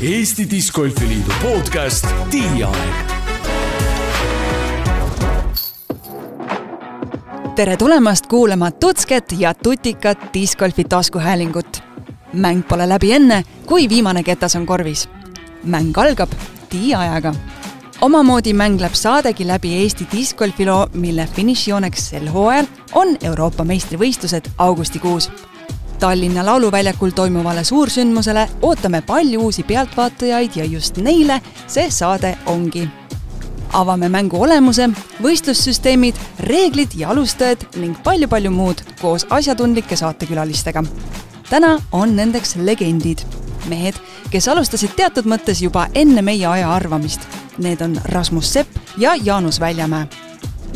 Eesti Discgolfi Liidu podcast Tiiaeg. tere tulemast kuulama Tutsket ja Tutikat discgolfi taskuhäälingut. mäng pole läbi enne, kui viimane ketas on korvis. mäng algab tiiajaga. omamoodi mängleb saadegi läbi Eesti discgolfi loo, mille finišijooneks sel hooajal on Euroopa meistrivõistlused augustikuus Tallinna Lauluväljakul toimuvale suursündmusele ootame palju uusi pealtvaatajaid ja just neile see saade ongi. avame mängu olemuse, võistlussüsteemid, reeglid ja alustajad ning palju-palju muud koos asjatundlike saatekülalistega. täna on nendeks legendid, mehed, kes alustasid teatud mõttes juba enne meie aja arvamist. Need on Rasmus Sepp ja Jaanus Väljamäe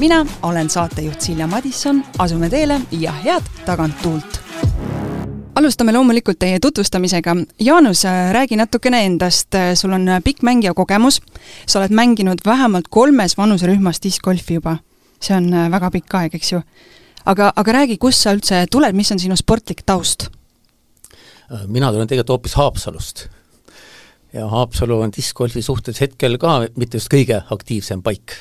mina olen saatejuht Silja Madisson, asume teele ja head taganttuult alustame loomulikult teie tutvustamisega. Jaanus, räägi natukene endast, sul on pikk mängija kogemus, sa oled mänginud vähemalt kolmes vanuserühmas discgolfi juba. see on väga pikk aeg, eks ju. aga, aga räägi, kust sa üldse tuled, mis on sinu sportlik taust? mina tulen tegelikult hoopis Haapsalust. ja Haapsalu on discgolfi suhtes hetkel ka mitte just kõige aktiivsem paik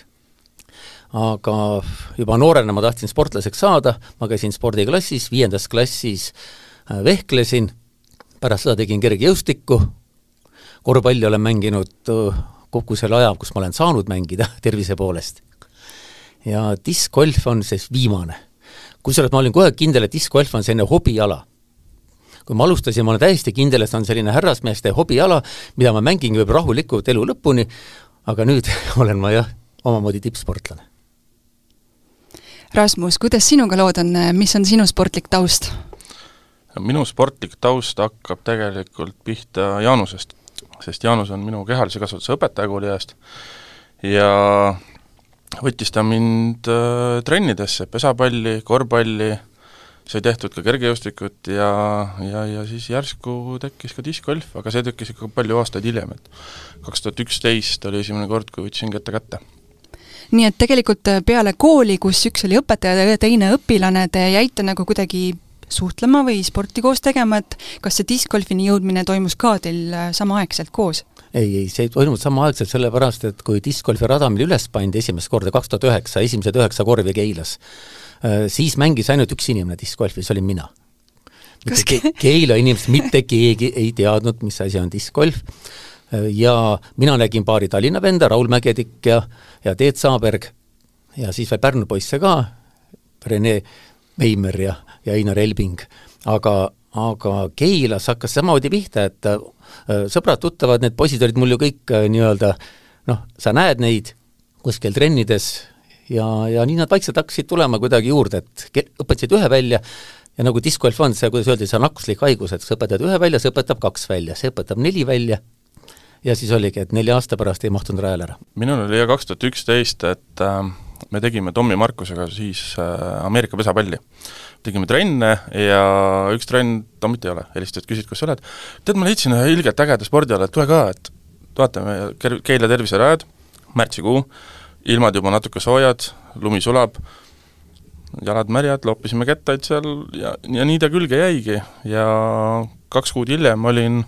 aga juba noorena ma tahtsin sportlaseks saada, ma käisin spordiklassis, viiendas klassis Äh, vehklesin, pärast seda tegin kergejõustikku, korvpalli olen mänginud äh, kogu selle aja, kus ma olen saanud mängida tervise poolest. ja diskgolf on siis viimane. kusjuures ma olin aeg kindel, et diskgolf on selline hobiala. kui ma alustasin, ma olen täiesti kindel, et see on selline härrasmeeste hobiala, mida ma mängin võib rahulikult elu lõpuni, aga nüüd olen ma jah, omamoodi tippsportlane. Rasmus, kuidas sinuga lood on, mis on sinu sportlik taust? Minu sportlik taust hakkab tegelikult pihta Jaanusest, sest Jaanus on minu kehalise kasvatuse õpetaja kooliajast ja võttis ta mind äh, trennidesse, pesapalli, korvpalli, sai tehtud ka kergejõustikut ja, ja, ja siis järsku tekkis ka diskgolf, aga see tekkis ikka palju aastaid hiljem, et kaks tuhat üksteist oli esimene kord, kui võtsin kätte kätte. Nii et tegelikult peale kooli, kus üks oli õpetaja ja teine õpilane, te jäite nagu kuidagi suhtlema või sporti koos tegema, et kas see discgolfini jõudmine toimus ka teil äh, samaaegselt koos? ei, ei, see ei toimunud samaaegselt, sellepärast et kui discgolfi radamine üles pandi esimest korda kaks tuhat üheksa, esimesed üheksa korvi Keilas, äh, siis mängis ainult üks inimene discgolfi, see olin mina. mitte ke-, Keila inimesed, mitte keegi ei teadnud, mis asi on discgolf äh, ja mina nägin paari Tallinna venda, Raul Mägedik ja, ja Teet Saaberg ja siis veel Pärnu poisse ka, Rene Veimer ja, ja Einar Elbing, aga, aga Keilas hakkas samamoodi pihta, et äh, sõbrad-tuttavad, need poisid olid mul ju kõik äh, nii-öelda noh, sa näed neid kuskil trennides ja, ja nii nad vaikselt hakkasid tulema kuidagi juurde, et õpetasid ühe välja ja nagu discgolf on see, kuidas öeldi, see on nakkuslik haigus, et sa õpetad ühe välja, see õpetab kaks välja, see õpetab neli välja ja siis oligi, et nelja aasta pärast ei mahtunud rajale ära. minul oli jah kaks tuhat üksteist, et äh, me tegime Tommy Markusega siis äh, Ameerika pesapalli. Tegime trenne ja üks trenn, Tommit ei ole, helistasid, küsisid, kus sa oled. tead, ma leidsin ühe ilgelt ägeda spordiala, et tule ka, et vaatame, Keila terviserajad, märtsikuu, ilmad juba natuke soojad, lumi sulab, jalad märjad, loopisime kettaid seal ja, ja nii ta külge jäigi ja kaks kuud hiljem olin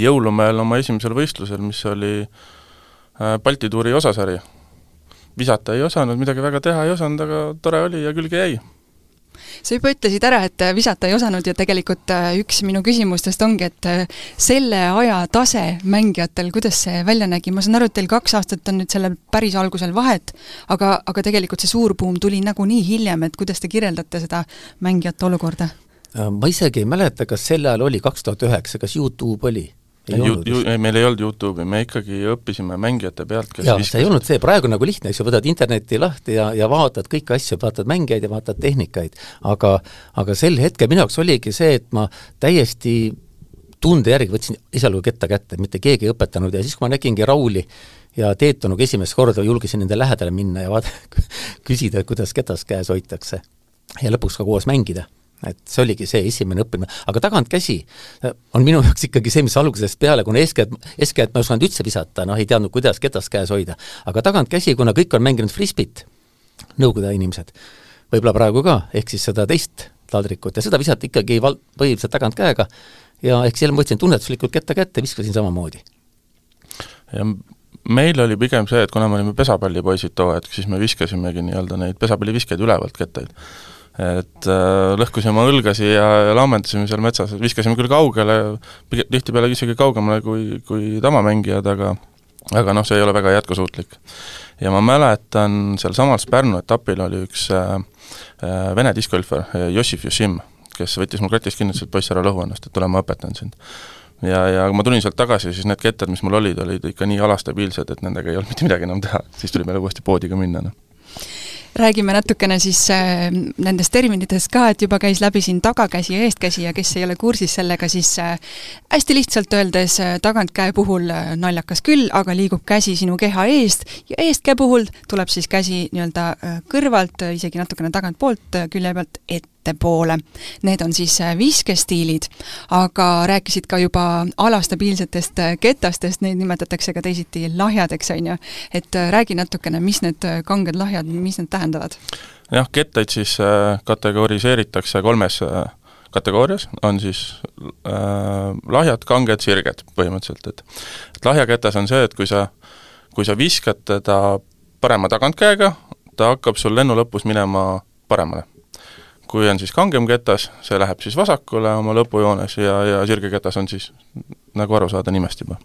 Jõulumäel oma esimesel võistlusel, mis oli äh, Balti tuuri osasari. Visata ei osanud, midagi väga teha ei osanud, aga tore oli ja külge jäi sa juba ütlesid ära, et visata ei osanud ja tegelikult äh, üks minu küsimustest ongi, et äh, selle aja tase mängijatel, kuidas see välja nägi, ma saan aru, et teil kaks aastat on nüüd sellel päris algusel vahet, aga, aga tegelikult see suur buum tuli nagunii hiljem, et kuidas te kirjeldate seda mängijate olukorda? Äh, ma isegi ei mäleta, kas sel ajal oli kaks tuhat üheksa, kas Youtube oli ju, ju, ei, meil ei olnud YouTube'i, me ikkagi õppisime mängijate pealt, kes jaa, see ei olnud see, praegu nagu lihtne, eks ju, võtad interneti lahti ja, ja vaatad kõiki asju, vaatad mängijaid ja vaatad tehnikaid, aga aga sel hetkel minu jaoks oligi see, et ma täiesti tunde järgi võtsin esialgu ketta kätte, mitte keegi ei õpetanud ja siis, kui ma nägingi Rauli ja Teet Onuga esimest korda julgesin nende lähedale minna ja vaata, küsida, kuidas ketas käes hoitakse. ja lõpuks ka koos mängida et see oligi see esimene õppimine, aga tagantkäsi on minu jaoks ikkagi see, mis algusest peale, kuna eeskätt, eeskätt ma ei osanud üldse visata, noh ei teadnud, kuidas ketast käes hoida, aga tagantkäsi, kuna kõik on mänginud frisbit, Nõukogude inimesed, võib-olla praegu ka, ehk siis seda teist taldrikut ja seda visati ikkagi val-, põhiliselt tagantkäega ja ehk seal ma võtsin tunnetuslikult ketta kätte, viskasin samamoodi. ja meil oli pigem see, et kuna me olime pesapallipoisid too hetk, siis me viskasimegi nii-öelda neid pesapalliviskeid ülevalt kettaid. Et äh, lõhkusime õlgasi ja, ja laamendasime seal metsas, viskasime küll kaugele, tihtipeale isegi kaugemale kui, kui tavamängijad, aga aga noh, see ei ole väga jätkusuutlik. ja ma mäletan, sealsamas Pärnu etapil oli üks äh, äh vene diskgolfar, Jossif Jussim, kes võttis mul kratist kinni, ütles, et poiss, ära lõhu ennast, et tule, ma õpetan sind. Ja, ja kui ma tulin sealt tagasi, siis need kettad, mis mul olid, olid ikka nii alastabiilsed, et nendega ei olnud mitte midagi enam teha, siis tuli meile uuesti poodi ka minna, noh räägime natukene siis äh, nendest terminitest ka, et juba käis läbi siin tagakäsi ja eestkäsi ja kes ei ole kursis sellega, siis äh, hästi lihtsalt öeldes äh, tagantkäe puhul naljakas küll, aga liigub käsi sinu keha eest ja eestkäe puhul tuleb siis käsi nii-öelda kõrvalt, isegi natukene tagantpoolt külje pealt ette ettepoole. Need on siis äh, viskestiilid, aga rääkisid ka juba alastabiilsetest äh, ketastest, neid nimetatakse ka teisiti lahjadeks, on ju. et äh, räägi natukene, mis need kanged lahjad, mis need tähendavad? jah, kettaid siis kategoriseeritakse kolmes kategoorias, on siis äh, lahjad, kanged, sirged põhimõtteliselt, et et lahja ketas on see, et kui sa, kui sa viskad teda parema tagantkäega, ta hakkab sul lennu lõpus minema paremale kui on siis kangem ketas, see läheb siis vasakule oma lõpujoones ja, ja sirge ketas on siis, nagu aru saada nimest juba.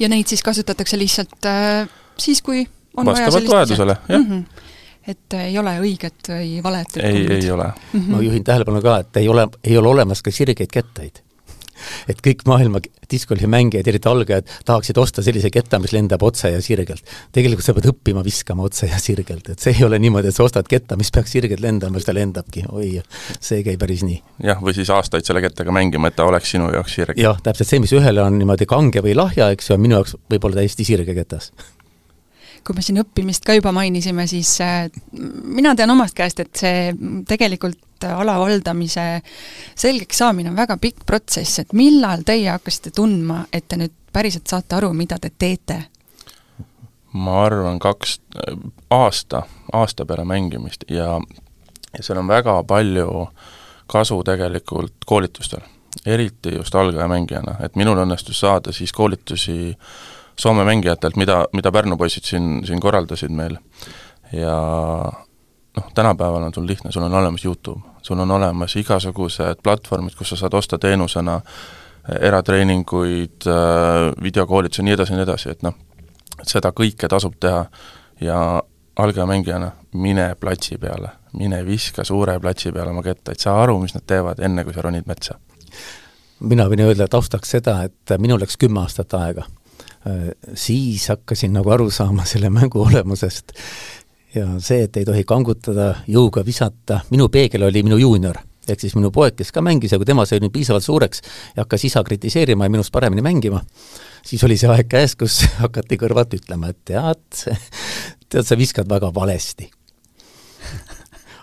ja neid siis kasutatakse lihtsalt äh, siis, kui on vastavalt vajadusele, jah mm. -hmm et ei ole õiget või valet ei, ei ole mm. -hmm. ma juhin tähelepanu ka, et ei ole, ei ole olemas ka sirgeid kettaid et kõik maailma discgolfi mängijad, eriti algajad, tahaksid osta sellise ketta, mis lendab otse ja sirgelt. tegelikult sa pead õppima viskama otse ja sirgelt, et see ei ole niimoodi, et sa ostad ketta, mis peaks sirgelt lendama, siis ta lendabki, oi, see ei käi päris nii. jah, või siis aastaid selle kettaga mängima, et ta oleks sinu jaoks sirge. jah, täpselt see, mis ühele on niimoodi kange või lahja, eks ju, on minu jaoks võib-olla täiesti sirge ketas kui me siin õppimist ka juba mainisime, siis äh, mina tean omast käest, et see tegelikult ala valdamise selgeks saamine on väga pikk protsess, et millal teie hakkasite tundma, et te nüüd päriselt saate aru, mida te teete? ma arvan, kaks, aasta, aasta peale mängimist ja, ja seal on väga palju kasu tegelikult koolitustel, eriti just algajamängijana, et minul õnnestus saada siis koolitusi Soome mängijatelt, mida, mida Pärnu poisid siin, siin korraldasid meil. ja noh, tänapäeval on sul lihtne, sul on olemas YouTube, sul on olemas igasugused platvormid, kus sa saad osta teenusena eratreeninguid, videokoolitusi ja nii edasi ja nii edasi, et noh, et seda kõike tasub teha ja algamängijana mine platsi peale, mine viska suure platsi peale oma kettaid, saa aru, mis nad teevad, enne kui sa ronid metsa. mina võin öelda taustaks seda, et minul läks kümme aastat aega. Siis hakkasin nagu aru saama selle mängu olemusest. Ja see, et ei tohi kangutada, jõuga visata, minu peegel oli minu juunior, ehk siis minu poeg, kes ka mängis kui tema sai nüüd piisavalt suureks ja hakkas isa kritiseerima ja minust paremini mängima, siis oli see aeg käes, kus hakati kõrvalt ütlema, et tead, tead, sa viskad väga valesti.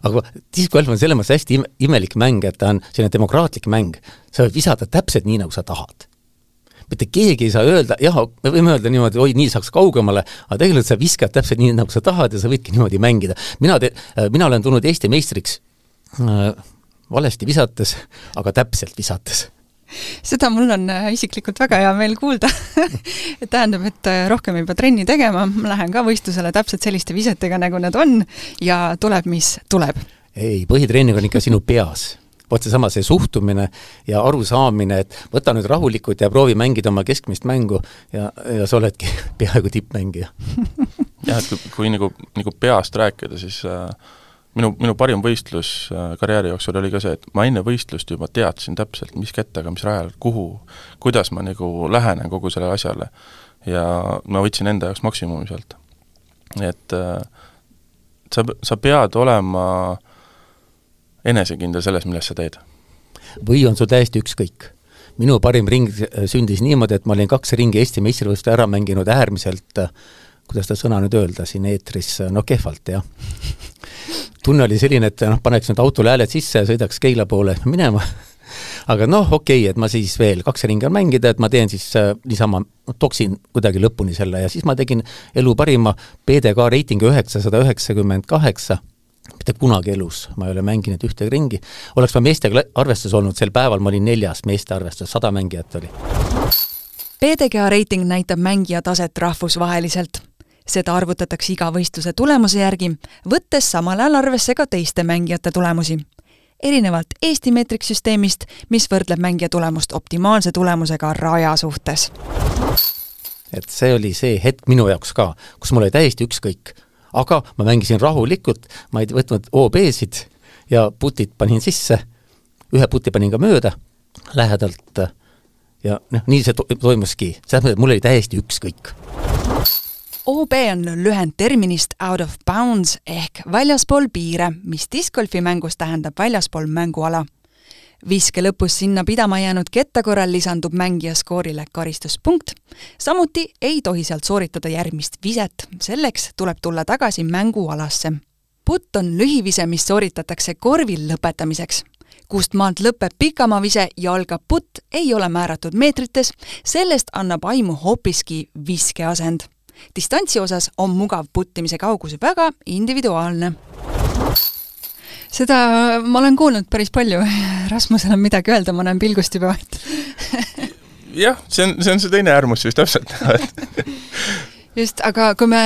Aga discgolf on selles mõttes hästi imelik mäng, et ta on selline demokraatlik mäng. sa võid visata täpselt nii, nagu sa tahad mitte keegi ei saa öelda, jah, me võime öelda niimoodi, oi, nii saaks kaugemale, aga tegelikult sa viskad täpselt nii, nagu sa tahad ja sa võidki niimoodi mängida. mina te-, äh, mina olen tulnud Eesti meistriks äh, valesti visates, aga täpselt visates seda mul on äh, isiklikult väga hea meel kuulda et tähendab, et äh, rohkem ei pea trenni tegema, ma lähen ka võistlusele täpselt selliste visetega, nagu nad on ja tuleb, mis tuleb. ei, põhitreening on ikka sinu peas vot seesama, see suhtumine ja arusaamine, et võta nüüd rahulikult ja proovi mängida oma keskmist mängu ja, ja sa oledki peaaegu tippmängija jah, et kui, kui nagu, nagu peast rääkida, siis äh, minu, minu parim võistlus äh, karjääri jooksul oli ka see, et ma enne võistlust juba teadsin täpselt, mis kettaga, mis rajal, kuhu, kuidas ma nagu lähenen kogu sellele asjale. ja ma võtsin enda jaoks maksimumi sealt. et äh, sa, sa pead olema äh, enesekindel selles, milles sa teed? või on sul täiesti ükskõik? minu parim ring sündis niimoodi, et ma olin kaks ringi Eesti meistrivõistluste ära mänginud äärmiselt kuidas seda sõna nüüd öelda siin eetris, no kehvalt, jah. tunne oli selline, et noh, paneks nüüd autole hääled sisse ja sõidaks Keila poole minema aga noh, okei okay,, et ma siis veel kaks ringi on mängida, et ma teen siis äh, niisama, toksin kuidagi lõpuni selle ja siis ma tegin elu parima PDK reitingu üheksasada üheksakümmend kaheksa mitte kunagi elus ma ei ole mänginud ühtegi ringi, oleks ma meestega arvestuses olnud, sel päeval ma olin neljas meeste arvestuses, sada mängijat oli. PDGA reiting näitab mängija taset rahvusvaheliselt. seda arvutatakse iga võistluse tulemuse järgi, võttes samal ajal arvesse ka teiste mängijate tulemusi. erinevalt Eesti meetriksüsteemist, mis võrdleb mängija tulemust optimaalse tulemusega raja suhtes. et see oli see hetk minu jaoks ka, kus mul oli täiesti ükskõik aga ma mängisin rahulikult, ma ei võtnud OB-sid ja putid panin sisse, ühe puti panin ka mööda lähedalt. Ja noh, nii see to toimuski, selles mõttes, et mul oli täiesti ükskõik. OB on lühend terminist out of bounds ehk väljaspool piire, mis discgolfi mängus tähendab väljaspool mänguala viske lõpus sinna pidama jäänud ketta korral lisandub mängija skoorile karistuspunkt. samuti ei tohi sealt sooritada järgmist viset, selleks tuleb tulla tagasi mängualasse. putt on lühivise, mis sooritatakse korvil lõpetamiseks. kust maalt lõpeb pikamaavise ja algab putt, ei ole määratud meetrites, sellest annab aimu hoopiski viskeasend. distantsi osas on mugav puttimise kaugus väga individuaalne seda ma olen kuulnud päris palju. Rasmusel on midagi öelda, ma näen pilgust juba, et jah, see on, see on see teine äärmus just täpselt just, aga kui me,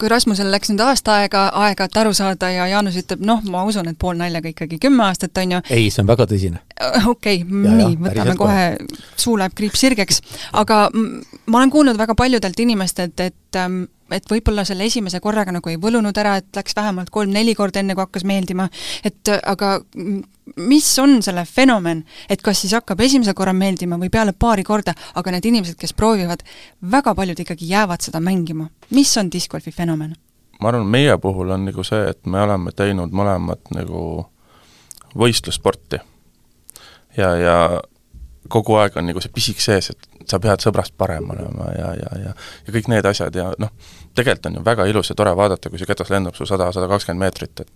kui Rasmusel läks nüüd aasta aega, aega, et aru saada ja Jaanus ütleb, noh, ma usun, et pool naljaga ikkagi kümme aastat, on ju. ei, see on väga tõsine. okei okay,, nii, võtame kohe, suu läheb kriips sirgeks. aga ma olen kuulnud väga paljudelt inimestelt, et ähm, et võib-olla selle esimese korraga nagu ei võlunud ära, et läks vähemalt kolm-neli korda, enne kui hakkas meeldima, et aga mis on selle fenomen, et kas siis hakkab esimesel korral meeldima või peale paari korda, aga need inimesed, kes proovivad, väga paljud ikkagi jäävad seda mängima. mis on discgolfi fenomen? ma arvan, meie puhul on nagu see, et me oleme teinud mõlemad nagu võistlussporti. ja, ja kogu aeg on nagu see pisik sees, et sa pead sõbrast parem olema ja, ja, ja ja kõik need asjad ja noh, tegelikult on ju väga ilus ja tore vaadata, kui see ketas lendab su sada, sada kakskümmend meetrit, et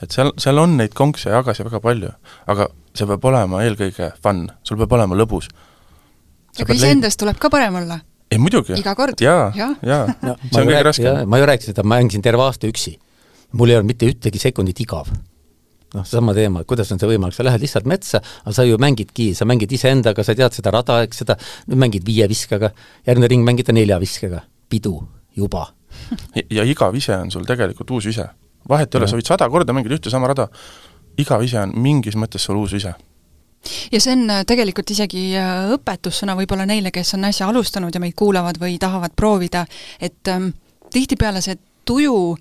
et seal, seal on neid konkse ja jagasid väga palju, aga see peab olema eelkõige fun, sul peab olema lõbus. aga iseendast tuleb ka parem olla? ei muidugi. iga kord? jaa, jaa ja. ja. see on kõige raskem. ma ju rääkisin, et ma mängisin terve aasta üksi. mul ei olnud mitte ühtegi sekundit igav noh, seesama teema, et kuidas on see võimalik, sa lähed lihtsalt metsa, aga sa ju mängidki, sa mängid iseendaga, sa tead seda rada, eks seda, nüüd mängid viie viskega, järgmine ring mängid nelja viskega, pidu juba. ja iga vise on sul tegelikult uus vise. vahet ei ole, sa võid sada korda mängida ühte sama rada, iga vise on mingis mõttes sul uus vise ja see on äh, tegelikult isegi äh, õpetussõna võib-olla neile, kes on äsja alustanud ja meid kuulavad või tahavad proovida, et ähm, tihtipeale see tuju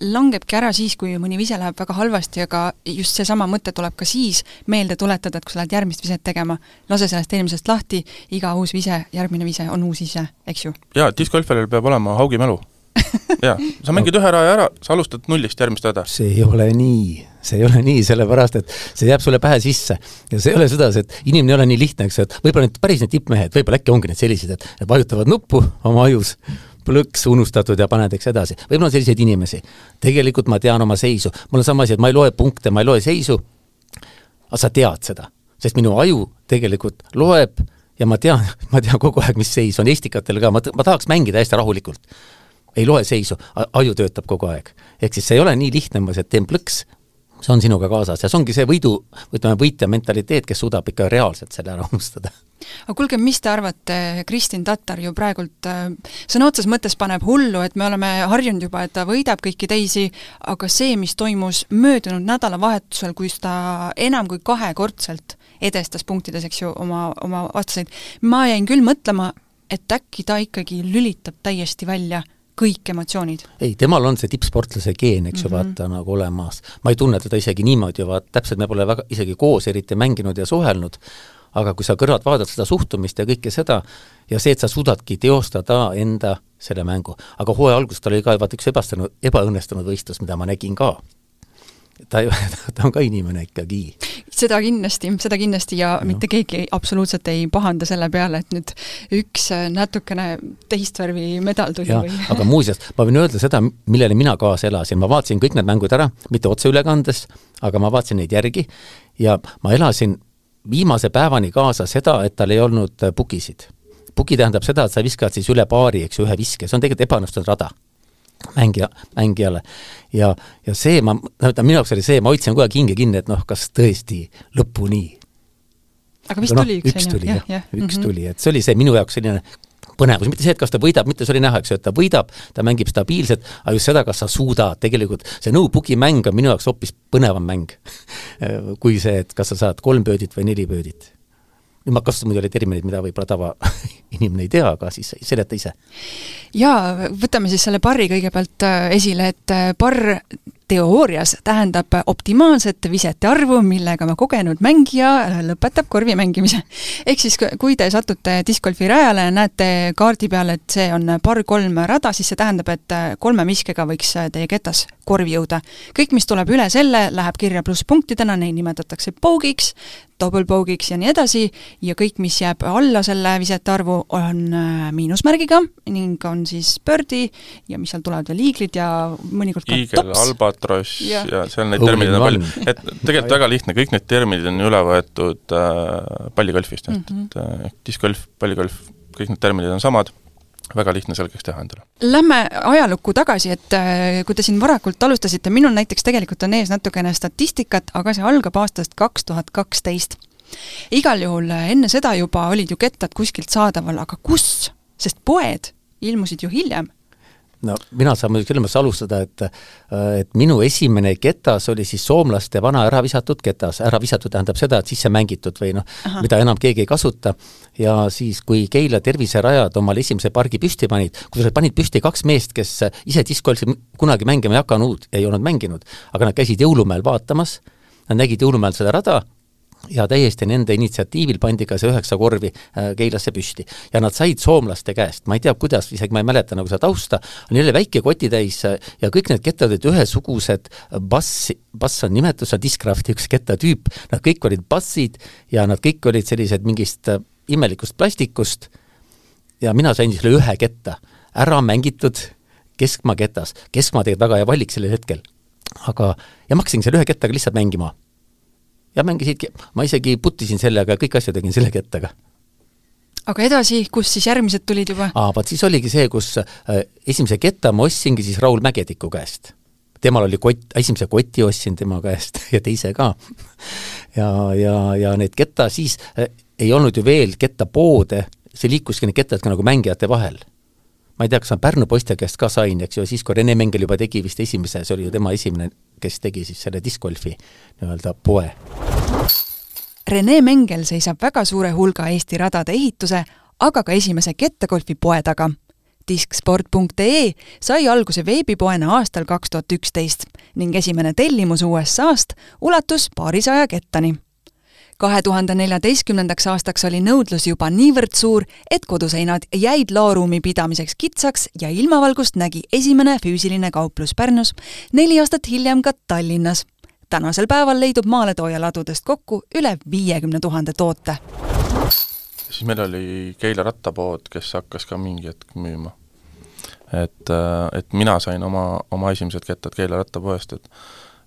langebki ära siis, kui mõni vise läheb väga halvasti, aga just seesama mõte tuleb ka siis meelde tuletada, et kui sa lähed järgmist viset tegema, lase sellest eelmisest lahti, iga uus vise, järgmine vise on uus vise, eks ju? jaa, diskgolfaril peab olema haugimälu jaa, sa mängid no. ühe raja ära, sa alustad nullist järgmist rada. see ei ole nii, see ei ole nii, sellepärast et see jääb sulle pähe sisse. ja see ei ole sedasi, et inimene ei ole nii lihtne, eks, et võib-olla need päris need tippmehed, võib-olla äkki ongi need sellised, et, et vajutavad nuppu oma ajus plõks unustatud ja paned, eks edasi. võib-olla on selliseid inimesi. tegelikult ma tean oma seisu, mul on sama asi, et ma ei loe punkte, ma ei loe seisu, aga sa tead seda, sest minu aju tegelikult loeb ja ma tean, ma tean kogu aeg, mis seis on, Estikatel ka, ma, ma tahaks mängida hästi rahulikult. ei loe seisu, aju töötab kogu aeg. ehk siis see ei ole nii lihtne, et teen plõks, see on sinuga kaasas ja see ongi see võidu, ütleme, võitja mentaliteet, kes suudab ikka reaalselt selle ära unustada. aga kuulge, mis te arvate, Kristin Tatar ju praegult äh, sõna otseses mõttes paneb hullu, et me oleme harjunud juba, et ta võidab kõiki teisi, aga see, mis toimus möödunud nädalavahetusel, kus ta enam kui kahekordselt edestas punktides, eks ju, oma, oma vastaseid, ma jäin küll mõtlema, et äkki ta ikkagi lülitab täiesti välja kõik emotsioonid. ei, temal on see tippsportlase geen, eks ju mm -hmm., vaata nagu olemas. ma ei tunne teda isegi niimoodi, vaat täpselt me pole väga isegi koos eriti mänginud ja suhelnud, aga kui sa kõrvalt vaatad seda suhtumist ja kõike seda ja see, et sa suudadki teostada enda selle mängu, aga hooaja alguses tal oli ka vaata üks ebastunud, ebaõnnestunud võistlus, mida ma nägin ka ta ju, ta on ka inimene ikkagi. seda kindlasti, seda kindlasti ja no. mitte keegi absoluutselt ei pahanda selle peale, et nüüd üks äh, natukene teist värvi medal tuli ja, või aga muuseas, ma võin öelda seda, millele mina kaasa elasin, ma vaatasin kõik need mängud ära, mitte otseülekandes, aga ma vaatasin neid järgi ja ma elasin viimase päevani kaasa seda, et tal ei olnud pukisid. puki tähendab seda, et sa viskad siis üle paari, eks ju, ühe viske, see on tegelikult ebaõnnestunud rada mängija, mängijale. ja, ja see ma, no ütleme, minu jaoks oli see, ma hoidsin kogu aeg hinge kinni, et noh, kas tõesti lõpuni. aga vist no, tuli üks, üks tuli jah, jah, üks mm -hmm. tuli, et see oli see minu jaoks selline põnevus, mitte see, et kas ta võidab, mitte see oli näha, eks ju, et ta võidab, ta mängib stabiilselt, aga just seda, kas sa suudad, tegelikult see no-boogi mäng on minu jaoks hoopis põnevam mäng kui see, et kas sa saad kolm pöödit või neli pöödit nüüd ma kasutan muidugi termineid, mida võib-olla tavainimene ei tea, aga siis seleta ise. jaa, võtame siis selle barri kõigepealt äh, esile, et äh, barr teoorias tähendab optimaalset visete arvu, millega ma kogenud mängija lõpetab korvi mängimise. ehk siis, kui te satute discgolfi rajale, näete kaardi peal, et see on par kolm rada, siis see tähendab, et kolme viskega võiks teie ketas korvi jõuda. kõik, mis tuleb üle selle, läheb kirja plusspunktidena, neid nimetatakse pogiks, doublepogiks ja nii edasi, ja kõik, mis jääb alla selle visete arvu, on äh, miinusmärgiga ning on siis birdie ja mis seal tulevad veel, iiglid ja mõnikord ka Iigel, tops. Albatross ja, ja seal neid termineid on palju, et tegelikult väga lihtne, kõik need terminid on üle võetud äh, palligolfist, et mm, -hmm. et äh, discgolf, palligolf, kõik need terminid on samad väga lihtne selgeks teha endale. Lähme ajalukku tagasi, et äh, kui te siin varakult alustasite, minul näiteks tegelikult on ees natukene statistikat, aga see algab aastast kaks tuhat kaksteist. igal juhul äh, enne seda juba olid ju kettad kuskilt saadaval, aga kus? sest poed ilmusid ju hiljem no mina saan muidugi selles mõttes alustada, et et minu esimene ketas oli siis soomlaste vana ära visatud ketas, ära visatud tähendab seda, et sisse mängitud või noh, mida enam keegi ei kasuta, ja siis, kui Keila terviserajad omale esimese pargi püsti panid, kusjuures panid püsti kaks meest, kes ise discgolfi kunagi mängima ei hakanud, ei olnud mänginud, aga nad käisid jõulumäel vaatamas, nad nägid jõulumäel seda rada ja täiesti nende initsiatiivil pandi ka see üheksa korvi äh, Keilasse püsti. ja nad said soomlaste käest, ma ei tea, kuidas, isegi ma ei mäleta nagu seda tausta, jälle väike kotitäis äh, ja kõik need kettad olid ühesugused, bass, bass on nimetus, on Discrafti üks kettatüüp, nad kõik olid bassid ja nad kõik olid sellised mingist äh, imelikust plastikust. Ja mina sain selle ühe ketta, ära mängitud keskmaa ketas, keskmaa tegelikult väga hea valik sellel hetkel. aga, ja ma hakkasin selle ühe kettaga lihtsalt mängima ja mängisidki, ma isegi puttisin sellega ja kõiki asju tegin selle kettaga. aga edasi, kus siis järgmised tulid juba? aa, vot siis oligi see, kus äh, esimese ketta ma ostsingi siis Raul Mägetiku käest. temal oli kott, esimese koti ostsin tema käest ja teise ka. ja, ja, ja need ketta siis äh, ei olnud ju veel kettapoode, see liikuski need kettad ka nagu mängijate vahel ma ei tea, kas ma Pärnu poiste käest ka sain, eks ju, siis kui Rene Mengel juba tegi vist esimese, see oli ju tema esimene, kes tegi siis selle discgolfi nii-öelda poe. Rene Mengel seisab väga suure hulga Eesti radade ehituse, aga ka esimese kettagolfi poe taga. disksport.ee sai alguse veebipoena aastal kaks tuhat üksteist ning esimene tellimus USA-st ulatus paarisaja kettani kahe tuhande neljateistkümnendaks aastaks oli nõudlus juba niivõrd suur, et koduseinad jäid laoruumi pidamiseks kitsaks ja ilmavalgust nägi esimene füüsiline kauplus Pärnus, neli aastat hiljem ka Tallinnas. tänasel päeval leidub maaletoojaladudest kokku üle viiekümne tuhande toote. siis meil oli Keila rattapood, kes hakkas ka mingi hetk müüma. et, et mina sain oma, oma esimesed kettad Keila rattapoest, et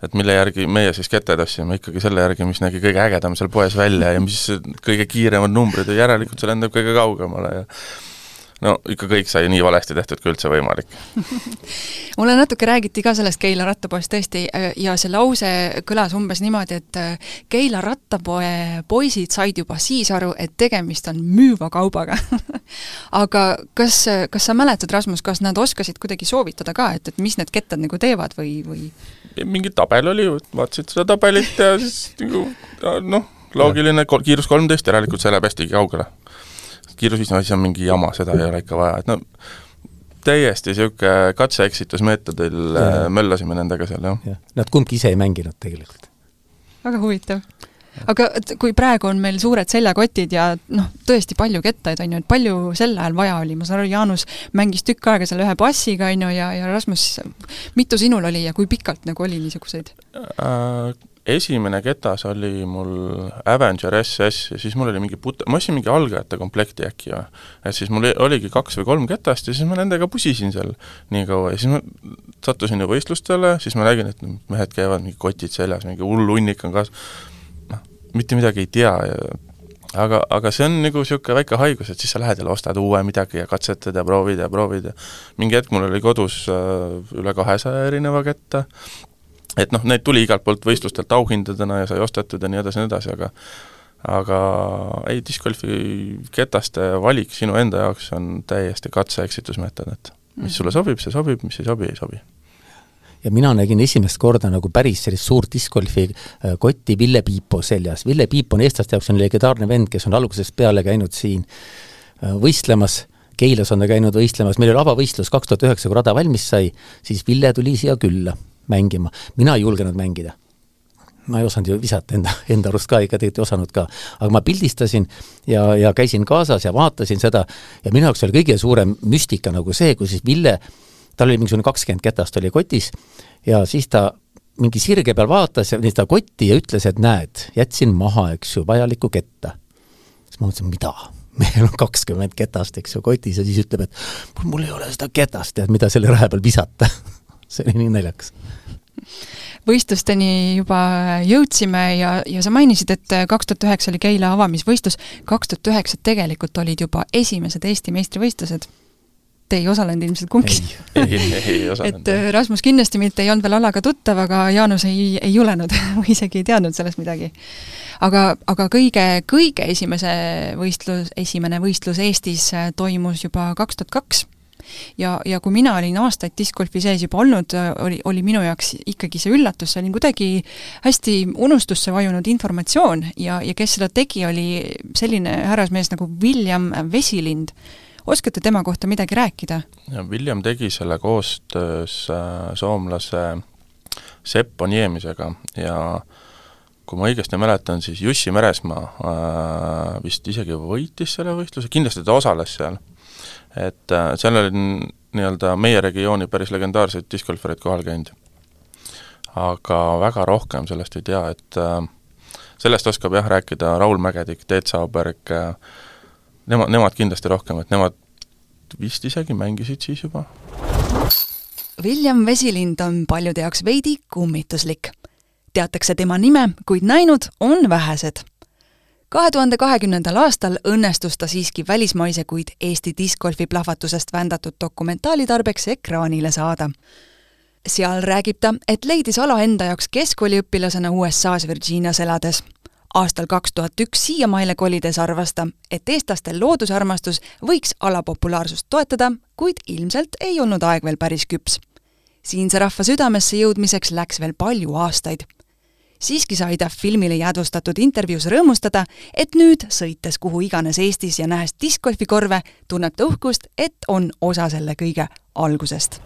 et mille järgi meie siis kette tõstsime, ikkagi selle järgi, mis nägi kõige ägedam seal poes välja ja mis kõige kiiremad numbrid ja järelikult see lendab kõige kaugemale ja no ikka kõik sai nii valesti tehtud kui üldse võimalik mulle natuke räägiti ka sellest Keila rattapoest tõesti ja see lause kõlas umbes niimoodi, et äh, Keila rattapoe poisid said juba siis aru, et tegemist on müüva kaubaga aga kas, kas sa mäletad, Rasmus, kas nad oskasid kuidagi soovitada ka, et, et mis need kettad nagu teevad või, või? Mingi tabel oli ju, vaatasid seda tabelit ja siis nagu noh, loogiline kiirus kolmteist, järelikult see läheb hästi kaugele kiirusviis, no siis on mingi jama, seda ei ole ikka vaja, et no täiesti niisugune katse-eksitusmeetodil äh, möllasime nendega seal, jah ja.. Nad kumbki ise ei mänginud tegelikult. väga huvitav. Aga kui praegu on meil suured seljakotid ja noh, tõesti palju kettaid, on ju, et palju sel ajal vaja oli, ma saan aru, Jaanus mängis tükk aega selle ühe bassiga, on ju, ja, ja Rasmus, mitu sinul oli ja kui pikalt nagu oli niisuguseid äh,? esimene ketas oli mul Avenger SS ja siis mul oli mingi put-, ma ostsin mingi algajate komplekti äkki või. et siis mul oligi kaks või kolm ketast ja siis ma nendega pusisin seal nii kaua ja siis ma sattusin ju võistlustele, siis ma nägin, et mehed käivad mingi kotid seljas, mingi hull hunnik on kaas-, noh, mitte midagi ei tea ja aga, aga see on nagu niisugune väike haigus, et siis sa lähed jälle ostad uue midagi ja katsetad ja proovid ja proovid ja mingi hetk mul oli kodus äh, üle kahesaja erineva ketta, et noh, neid tuli igalt poolt võistlustelt auhindadena ja sai ostetud ja nii edasi ja nii edasi, aga aga ei, discgolfi ketaste valik sinu enda jaoks on täiesti katse-eksitusmeetod, et mis mhm. sulle sobib, see sobib, mis ei sobi, ei sobi ja mina nägin esimest korda nagu päris sellist suurt discgolfi äh, kotti Ville Piipo seljas. Ville Piip on eestlaste jaoks on legendaarne vend, kes on algusest peale käinud siin äh, võistlemas, Keilas on ta käinud võistlemas, meil oli avavõistlus kaks tuhat üheksa, kui rada valmis sai, siis Ville tuli siia külla mängima. mina ei julgenud mängida ma ei osanud ju visata enda, enda arust ka, ega tegelikult ei osanud ka. aga ma pildistasin ja, ja käisin kaasas ja vaatasin seda ja minu jaoks oli kõige suurem müstika nagu see, kui siis Ville äh, tal oli mingisugune kakskümmend ketast oli kotis ja siis ta mingi sirge peal vaatas seda kotti ja ütles, et näed, jätsin maha, eks ju, vajalikku ketta. siis ma mõtlesin, mida? meil on kakskümmend ketast, eks ju, kotis ja siis ütleb, et mul ei ole seda ketast, tead, mida selle rahe peal visata see oli nii naljakas võistlusteni juba jõudsime ja, ja sa mainisid, et kaks tuhat üheksa oli Keila avamisvõistlus, kaks tuhat üheksa tegelikult olid juba esimesed Eesti meistrivõistlused te ei osalenud ilmselt kumbki. ei, ei, ei osalenud. et äh, Rasmus kindlasti mitte ei olnud veel alaga tuttav, aga Jaanus ei, ei julenud või isegi ei teadnud sellest midagi. aga, aga kõige, kõige esimese võistlus, esimene võistlus Eestis äh, toimus juba kaks tuhat kaks ja, ja kui mina olin aastaid discgolfi sees juba olnud, äh, oli, oli minu jaoks ikkagi see üllatus, see oli kuidagi hästi unustusse vajunud informatsioon ja, ja kes seda tegi, oli selline härrasmees nagu William Vesilind oskate tema kohta midagi rääkida? William tegi selle koostöös äh, soomlase Sepp Oniemisega ja kui ma õigesti mäletan, siis Jussi Meresmaa äh, vist isegi võitis selle võistluse, kindlasti ta osales seal. et äh, seal oli nii-öelda meie regiooni päris legendaarseid discgolfareid kohal käinud. aga väga rohkem sellest ei tea, et sellest oskab jah rääkida Raul Mägedik, Teet Sauberg äh,, nemad, nemad kindlasti rohkem, et nemad vist isegi mängisid siis juba. William Vesilind on paljude jaoks veidi kummituslik. teatakse tema nime, kuid näinud on vähesed. kahe tuhande kahekümnendal aastal õnnestus ta siiski välismaise, kuid Eesti discgolfi plahvatusest vändatud dokumentaali tarbeks ekraanile saada seal räägib ta, et leidis ala enda jaoks keskkooliõpilasena USA-s Virginias elades aastal kaks tuhat üks siiamaale kolides arvas ta, et eestlastel loodusarmastus võiks alapopulaarsust toetada, kuid ilmselt ei olnud aeg veel päris küps. siinse rahva südamesse jõudmiseks läks veel palju aastaid. siiski sai ta filmile jäädvustatud intervjuus rõõmustada, et nüüd, sõites kuhu iganes Eestis ja nähes diskgolfikorve, tunneb ta uhkust, et on osa selle kõige algusest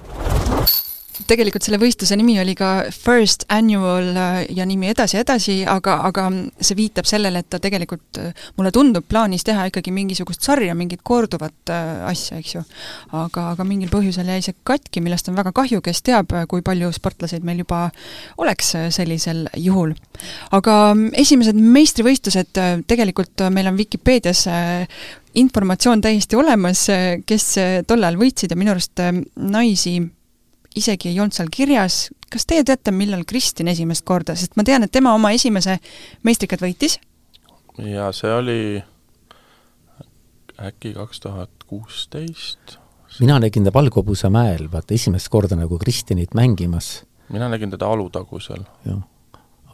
tegelikult selle võistluse nimi oli ka First Annual äh, ja nimi edasi ja edasi, aga, aga see viitab sellele, et ta tegelikult, äh, mulle tundub, plaanis teha ikkagi mingisugust sarja, mingit korduvat äh, asja, eks ju. aga, aga mingil põhjusel jäi see katki, millest on väga kahju, kes teab, kui palju sportlaseid meil juba oleks sellisel juhul. aga mm, esimesed meistrivõistlused, tegelikult meil on Vikipeedias informatsioon täiesti olemas, kes tol ajal võitsid ja minu arust naisi isegi ei olnud seal kirjas, kas teie teate, millal Kristin esimest korda, sest ma tean, et tema oma esimese meistrikat võitis? jaa, see oli äkki kaks tuhat kuusteist. mina nägin ta Valgehobuse mäel, vaata esimest korda nagu Kristinit mängimas. mina nägin teda Alutagusel. jah,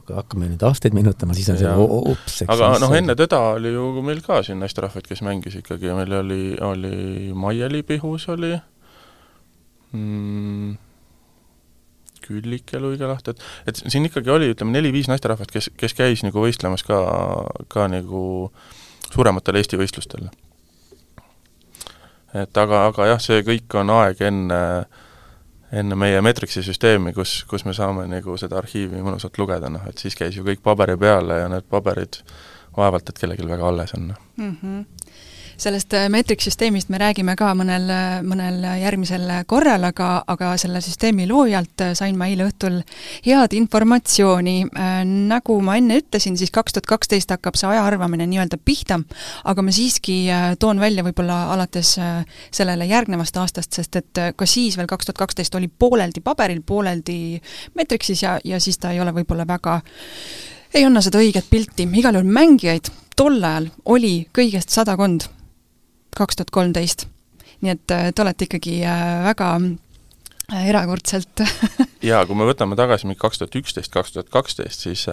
aga hakkame nüüd aastaid meenutama, siis on see ups, eks aga noh, enne teda oli ju meil ka siin naisterahvaid, kes mängis ikkagi, meil oli, oli Maie-Li Pihus oli mm,, Küllike Luigelaht, et et siin ikkagi oli, ütleme, neli-viis naisterahvast, kes, kes käis nagu võistlemas ka, ka nagu suurematel Eesti võistlustel. et aga, aga jah, see kõik on aeg enne, enne meie Metrixi süsteemi, kus, kus me saame nagu seda arhiivi mõnusalt lugeda, noh et siis käis ju kõik paberi peale ja need paberid vaevalt, et kellelgi väga alles on mm. -hmm sellest äh, meetriksüsteemist me räägime ka mõnel, mõnel järgmisel korral, aga, aga selle süsteemi loojalt äh, sain ma eile õhtul head informatsiooni. Äh, nagu ma enne ütlesin, siis kaks tuhat kaksteist hakkab see aja arvamine nii-öelda pihta, aga ma siiski toon välja võib-olla alates sellele järgnevast aastast, sest et ka siis veel kaks tuhat kaksteist oli pooleldi paberil, pooleldi meetriksis ja, ja siis ta ei ole võib-olla väga ei anna seda õiget pilti, igal juhul mängijaid tol ajal oli kõigest sadakond, kaks tuhat kolmteist. nii et äh, te olete ikkagi äh, väga äh, erakordselt jaa, kui me võtame tagasi mingi kaks tuhat üksteist, kaks tuhat kaksteist, siis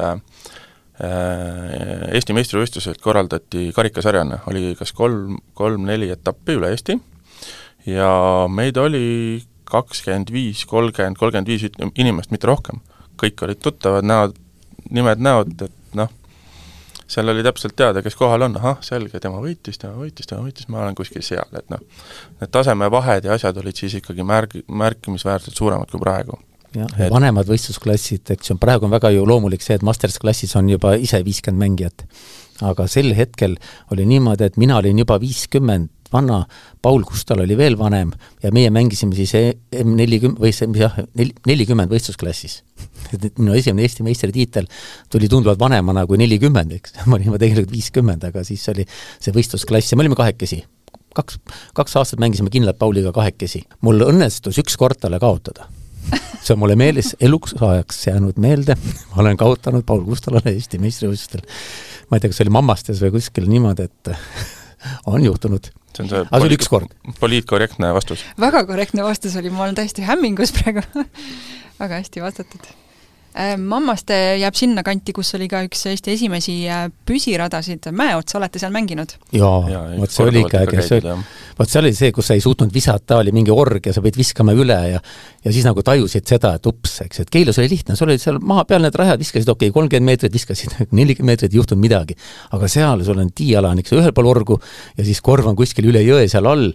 Eesti meistrivõistlused korraldati karikasarjana, oli kas kolm, kolm-neli etappi üle Eesti ja meid oli kakskümmend viis, kolmkümmend, kolmkümmend viis inimest, mitte rohkem. kõik olid tuttavad, näod, nimed-näod, et noh, seal oli täpselt teada, kes kohal on, ahah, selge, tema võitis, tema võitis, tema võitis, ma olen kuskil seal, et noh, need tasemevahed ja asjad olid siis ikkagi märg-, märkimisväärselt suuremad kui praegu. jah, ja vanemad võistlusklassid, eks ju, praegu on väga ju loomulik see, et masters klassis on juba ise viiskümmend mängijat. aga sel hetkel oli niimoodi, et mina olin juba viiskümmend vana, Paul Kustal oli veel vanem ja meie mängisime siis M nelikümmend või see jah, nel-, nelikümmend võistlusklassis. et minu esimene Eesti meistritiitel tuli tunduvalt vanemana kui nelikümmend, eks, ma olin juba tegelikult viiskümmend, aga siis oli see võistlusklass ja me olime kahekesi. kaks, kaks aastat mängisime kindlalt Pauliga kahekesi. mul õnnestus üks kord talle kaotada see on mulle meeles, eluks ajaks jäänud meelde, ma olen kaotanud Paul Kustalale Eesti meistrivõistlustel. ma ei tea, kas see oli Mammastes või kuskil niimoodi, et on juhtunud see on see aga see oli üks kord. poliitkorrektne vastus. väga korrektne vastus oli, ma olen täiesti hämmingus praegu väga hästi vastatud. Äh, Mammaste jääb sinna kanti, kus oli ka üks Eesti esimesi äh, püsiradasid, Mäeotsa, olete seal mänginud? jaa, vot see oli ikka äge, see oli, vot see oli see, kus sa ei suutnud visata, oli mingi org ja sa pidid viskama üle ja ja siis nagu tajusid seda, et ups, eks, et Keilus oli lihtne, sul olid seal maa peal need rajad, viskasid okei okay,, kolmkümmend meetrit viskasid, nelikümmend meetrit ei juhtunud midagi. aga seal sul on tiiala on, eks ju, ühel pool orgu ja siis korv on kuskil üle jõe seal all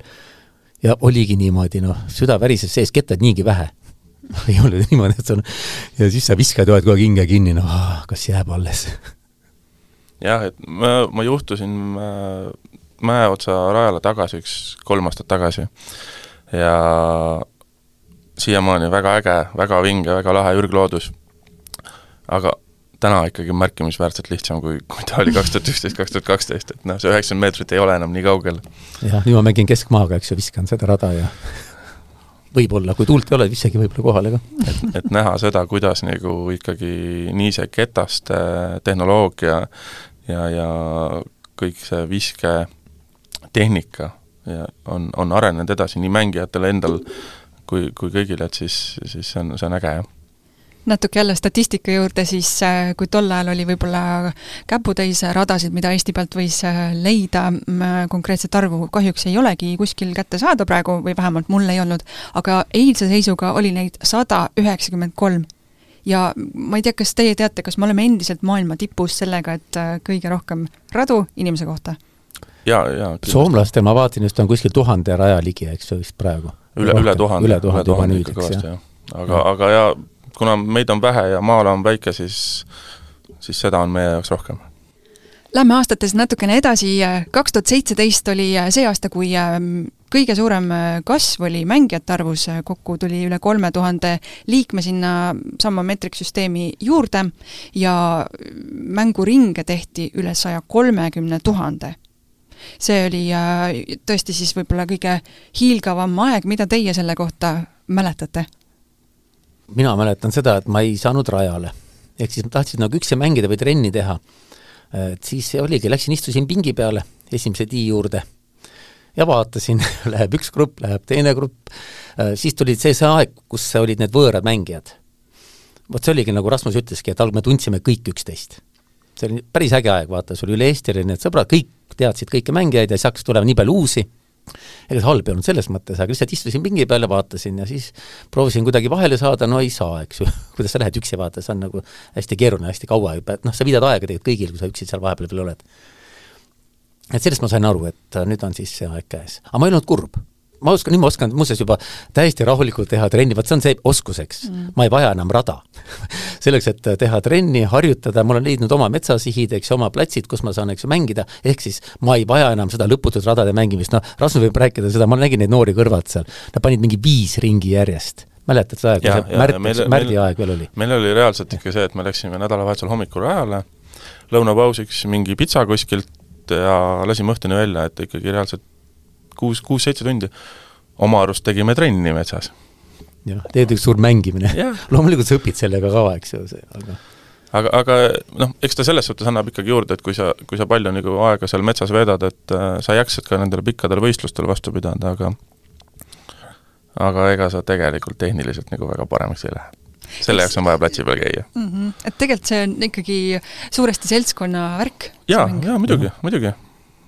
ja oligi niimoodi, noh, süda värises sees, kettad niigi vähe ei ole niimoodi, et sul ja siis sa viskad oled kogu aeg hinge kinni, noh, kas jääb alles? jah, et ma, ma juhtusin Mäeotsa rajale tagasi üks kolm aastat tagasi ja siiamaani väga äge, väga vinge, väga lahe ürgloodus. aga täna ikkagi märkimisväärselt lihtsam, kui, kui ta oli kaks tuhat üksteist, kaks tuhat kaksteist, et noh, see üheksakümmend meetrit ei ole enam nii kaugel. jah, nüüd ma mängin keskmaaga, eks ju, viskan seda rada ja võib-olla, kui tuult ei ole, isegi võib-olla kohale ka. et, et näha seda, kuidas nagu ikkagi nii see ketaste tehnoloogia ja, ja kõik see visketehnika ja on, on arenenud edasi nii mängijatele endal kui, kui kõigile, et siis, siis see on, see on äge, jah natuke jälle statistika juurde, siis äh, kui tol ajal oli võib-olla käputäis radasid, mida Eesti pealt võis äh, leida, konkreetset arvu kahjuks ei olegi kuskil kätte saada praegu või vähemalt mul ei olnud, aga eilse seisuga oli neid sada üheksakümmend kolm. ja ma ei tea, kas teie teate, kas me oleme endiselt maailma tipus sellega, et äh, kõige rohkem radu inimese kohta? Jaa, jaa. soomlastel ma vaatasin, just on kuskil tuhande raja ligi, eks ju, vist praegu. üle, üle tuhande. üle tuhande juba nüüd, eks jah. aga, aga jaa, kuna meid on vähe ja maa-ala on väike, siis, siis seda on meie jaoks rohkem. Lähme aastates natukene edasi, kaks tuhat seitseteist oli see aasta, kui ähm, kõige suurem äh, kasv oli mängijate arvus, kokku tuli üle kolme tuhande liikme sinna sama meetriksüsteemi juurde ja mänguringe tehti üle saja kolmekümne tuhande see oli äh, tõesti siis võib-olla kõige hiilgavam aeg, mida teie selle kohta mäletate? mina mäletan seda, et ma ei saanud rajale. ehk siis ma tahtsin nagu üksi mängida või trenni teha. et siis oligi, läksin, istusin pingi peale esimese tee juurde ja vaatasin läheb üks grupp, läheb teine grupp, siis tuli see, see aeg, kus olid need võõrad mängijad. vot see oligi, nagu Rasmus ütleski, et alg me tundsime kõik üksteist. see oli päris äge aeg, vaata, sul üle Eesti olid need sõbrad, kõik teadsid kõiki mängijaid ja siis hakkas tulema nii palju uusi ega see halb ei olnud selles mõttes, aga lihtsalt istusin pingi peal ja vaatasin ja siis proovisin kuidagi vahele saada, no ei saa, eks ju kuidas sa lähed üksi, vaata, see on nagu hästi keeruline, hästi kaua juba, et noh, sa viidad aega tegelikult kõigil, kui sa üksi seal vahepeal veel oled. et sellest ma sain aru, et nüüd on siis see aeg käes. aga ma ei olnud kurb ma oskan, nüüd ma oskan muuseas juba täiesti rahulikult teha trenni, vot see on see oskuseks. Mm.. ma ei vaja enam rada. Selleks, et teha trenni, harjutada, ma olen leidnud oma metsasihid, eks ju, oma platsid, kus ma saan, eks ju, mängida, ehk siis ma ei vaja enam seda lõputut radade mängimist, noh, Rasmus võib rääkida seda, ma nägin neid noori kõrvalt seal, nad panid mingi viis ringi järjest. Mäletad seda aega, kui see meil, Märdi aeg veel oli? meil oli reaalselt ikka see, et me läksime nädalavahetusel hommikul rajale, lõunapausiks mingi pitsa kuskilt ja lasime õhtuni välja, et ikkagi reaalselt kuus, kuus-seitse tundi oma arust tegime trenni metsas. jah, tegelikult suur mängimine loomulikult sa õpid sellega ka, eks ju, see, aga aga, aga noh, eks ta selles suhtes annab ikkagi juurde, et kui sa, kui sa palju nagu aega seal metsas veedad, et äh, sa jaksad ka nendele pikkadele võistlustele vastu pidada, aga aga ega sa tegelikult tehniliselt nagu väga paremaks ei lähe. selle jaoks on vaja platsi peal käia mm. -hmm. et tegelikult see on ikkagi suuresti seltskonna värk? jaa, jaa muidugi, muidugi.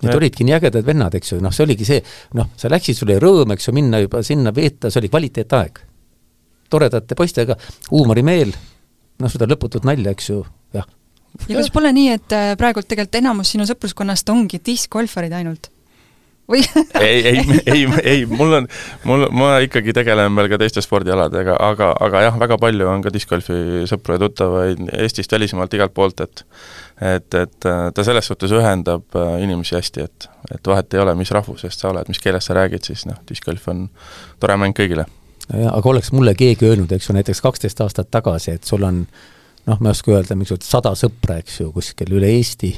Need olidki nii ägedad vennad, eks ju, noh, see oligi see, noh, sa läksid, sul oli rõõm, eks ju, minna juba sinna veeta, see oli kvaliteetaeg. toredate poistega, huumorimeel, noh, seda lõputut nalja, eks ju, jah. ja kas pole nii, et äh, praegult tegelikult enamus sinu sõpruskonnast ongi diskgolfarid ainult? või ei, ei, ei, ei, mul on, mul, ma ikkagi tegelen veel ka teiste spordialadega, aga, aga jah, väga palju on ka discgolfi sõpru ja tuttavaid Eestist, välismaalt, igalt poolt, et et, et äh, ta selles suhtes ühendab äh, inimesi hästi, et, et vahet ei ole, mis rahvusest sa oled, mis keeles sa räägid, siis noh, discgolf on tore mäng kõigile. jah, aga oleks mulle keegi öelnud, eks ju, näiteks kaksteist aastat tagasi, et sul on noh, ma ei oska öelda, mingisugused sada sõpra, eks ju, kuskil üle Eesti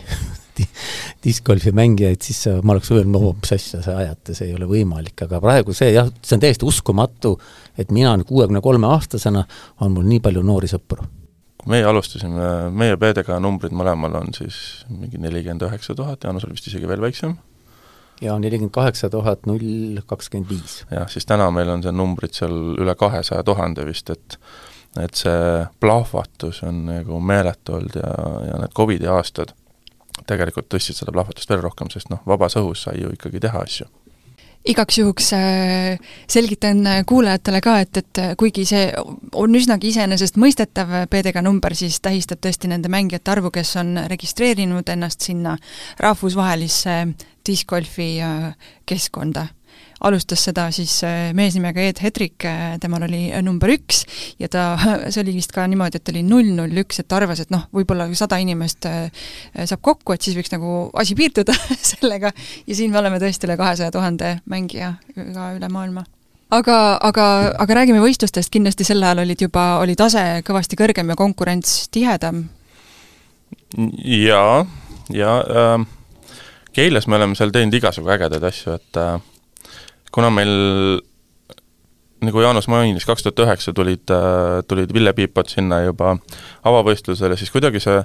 discgolfi mängijaid, siis ma oleks öelnud, no mis asja sa ajate, see ei ole võimalik, aga praegu see jah, see on täiesti uskumatu, et mina kuuekümne kolme aastasena on mul nii palju noori sõpru. Meie alustasime, meie PDK numbrid mõlemal on siis mingi nelikümmend üheksa tuhat, Jaanusel vist isegi veel väiksem ja nelikümmend kaheksa tuhat null kakskümmend viis. jah, siis täna meil on see numbrid seal üle kahesaja tuhande vist, et et see plahvatus on nagu meeletu olnud ja, ja need Covidi aastad tegelikult tõstsid seda plahvatust veel rohkem, sest noh, vabas õhus sai ju ikkagi teha asju igaks juhuks äh, selgitan äh, kuulajatele ka, et, et äh, kuigi see on üsnagi iseenesestmõistetav PDK number, siis tähistab tõesti nende mängijate arvu, kes on registreerinud ennast sinna rahvusvahelisse discgolfi keskkonda alustas seda siis äh, mees nimega Ed Hedrick, äh, temal oli äh, number üks ja ta, see oli vist ka niimoodi, et oli null null üks, et ta arvas, et noh, võib-olla sada inimest saab kokku, et siis võiks nagu asi piirduda sellega ja siin me oleme tõesti üle kahesaja tuhande mängija ka üle maailma aga, aga, aga räägime võistlustest, kindlasti sel ajal olid juba, oli tase kõvasti kõrgem ja konkurents tihedam? jaa, ja äh, Keilas me oleme seal teinud igasugu ägedaid asju, et äh, kuna meil nagu Jaanus mainis, kaks tuhat üheksa tulid, tulid Ville Piipad sinna juba avavõistlusele, siis kuidagi see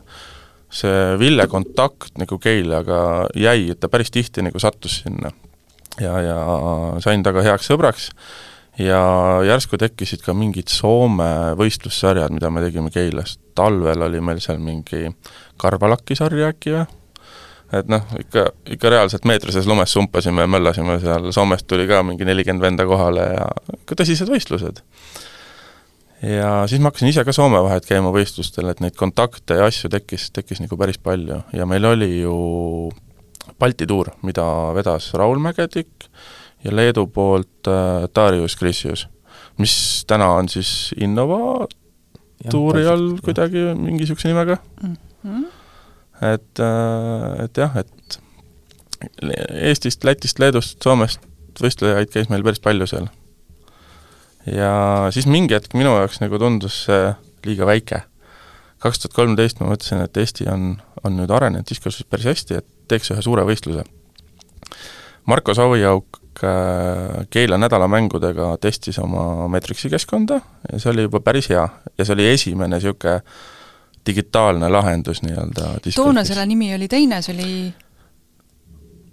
see Ville kontakt nagu Keilaga jäi, et ta päris tihti nagu sattus sinna. ja, ja sain temaga heaks sõbraks ja järsku tekkisid ka mingid Soome võistlussarjad, mida me tegime Keilas. talvel oli meil seal mingi Karvalaki sarja äkki või? Et noh, ikka, ikka reaalselt meetrises lumes sumpasime ja möllasime seal, Soomest tuli ka mingi nelikümmend venda kohale ja ikka tõsised võistlused. ja siis ma hakkasin ise ka Soome vahet käima võistlustel, et neid kontakte ja asju tekkis, tekkis nagu päris palju ja meil oli ju Balti tuur, mida vedas Raul Mägedik ja Leedu poolt äh, Darius Krisius, mis täna on siis Innova tuuri all kuidagi mingi niisuguse nimega mm. -hmm et, äh, et jah, et Eestist, Lätist, Leedust, Soomest võistlejaid käis meil päris palju seal. ja siis mingi hetk minu jaoks nagu tundus see liiga väike. kaks tuhat kolmteist ma mõtlesin, et Eesti on, on nüüd arenenud diskursus päris hästi, et teeks ühe suure võistluse. Marko Saviauk äh, Keila nädalamängudega testis oma Metrixi keskkonda ja see oli juba päris hea ja see oli esimene niisugune digitaalne lahendus nii-öelda. toona selle nimi oli teine, see oli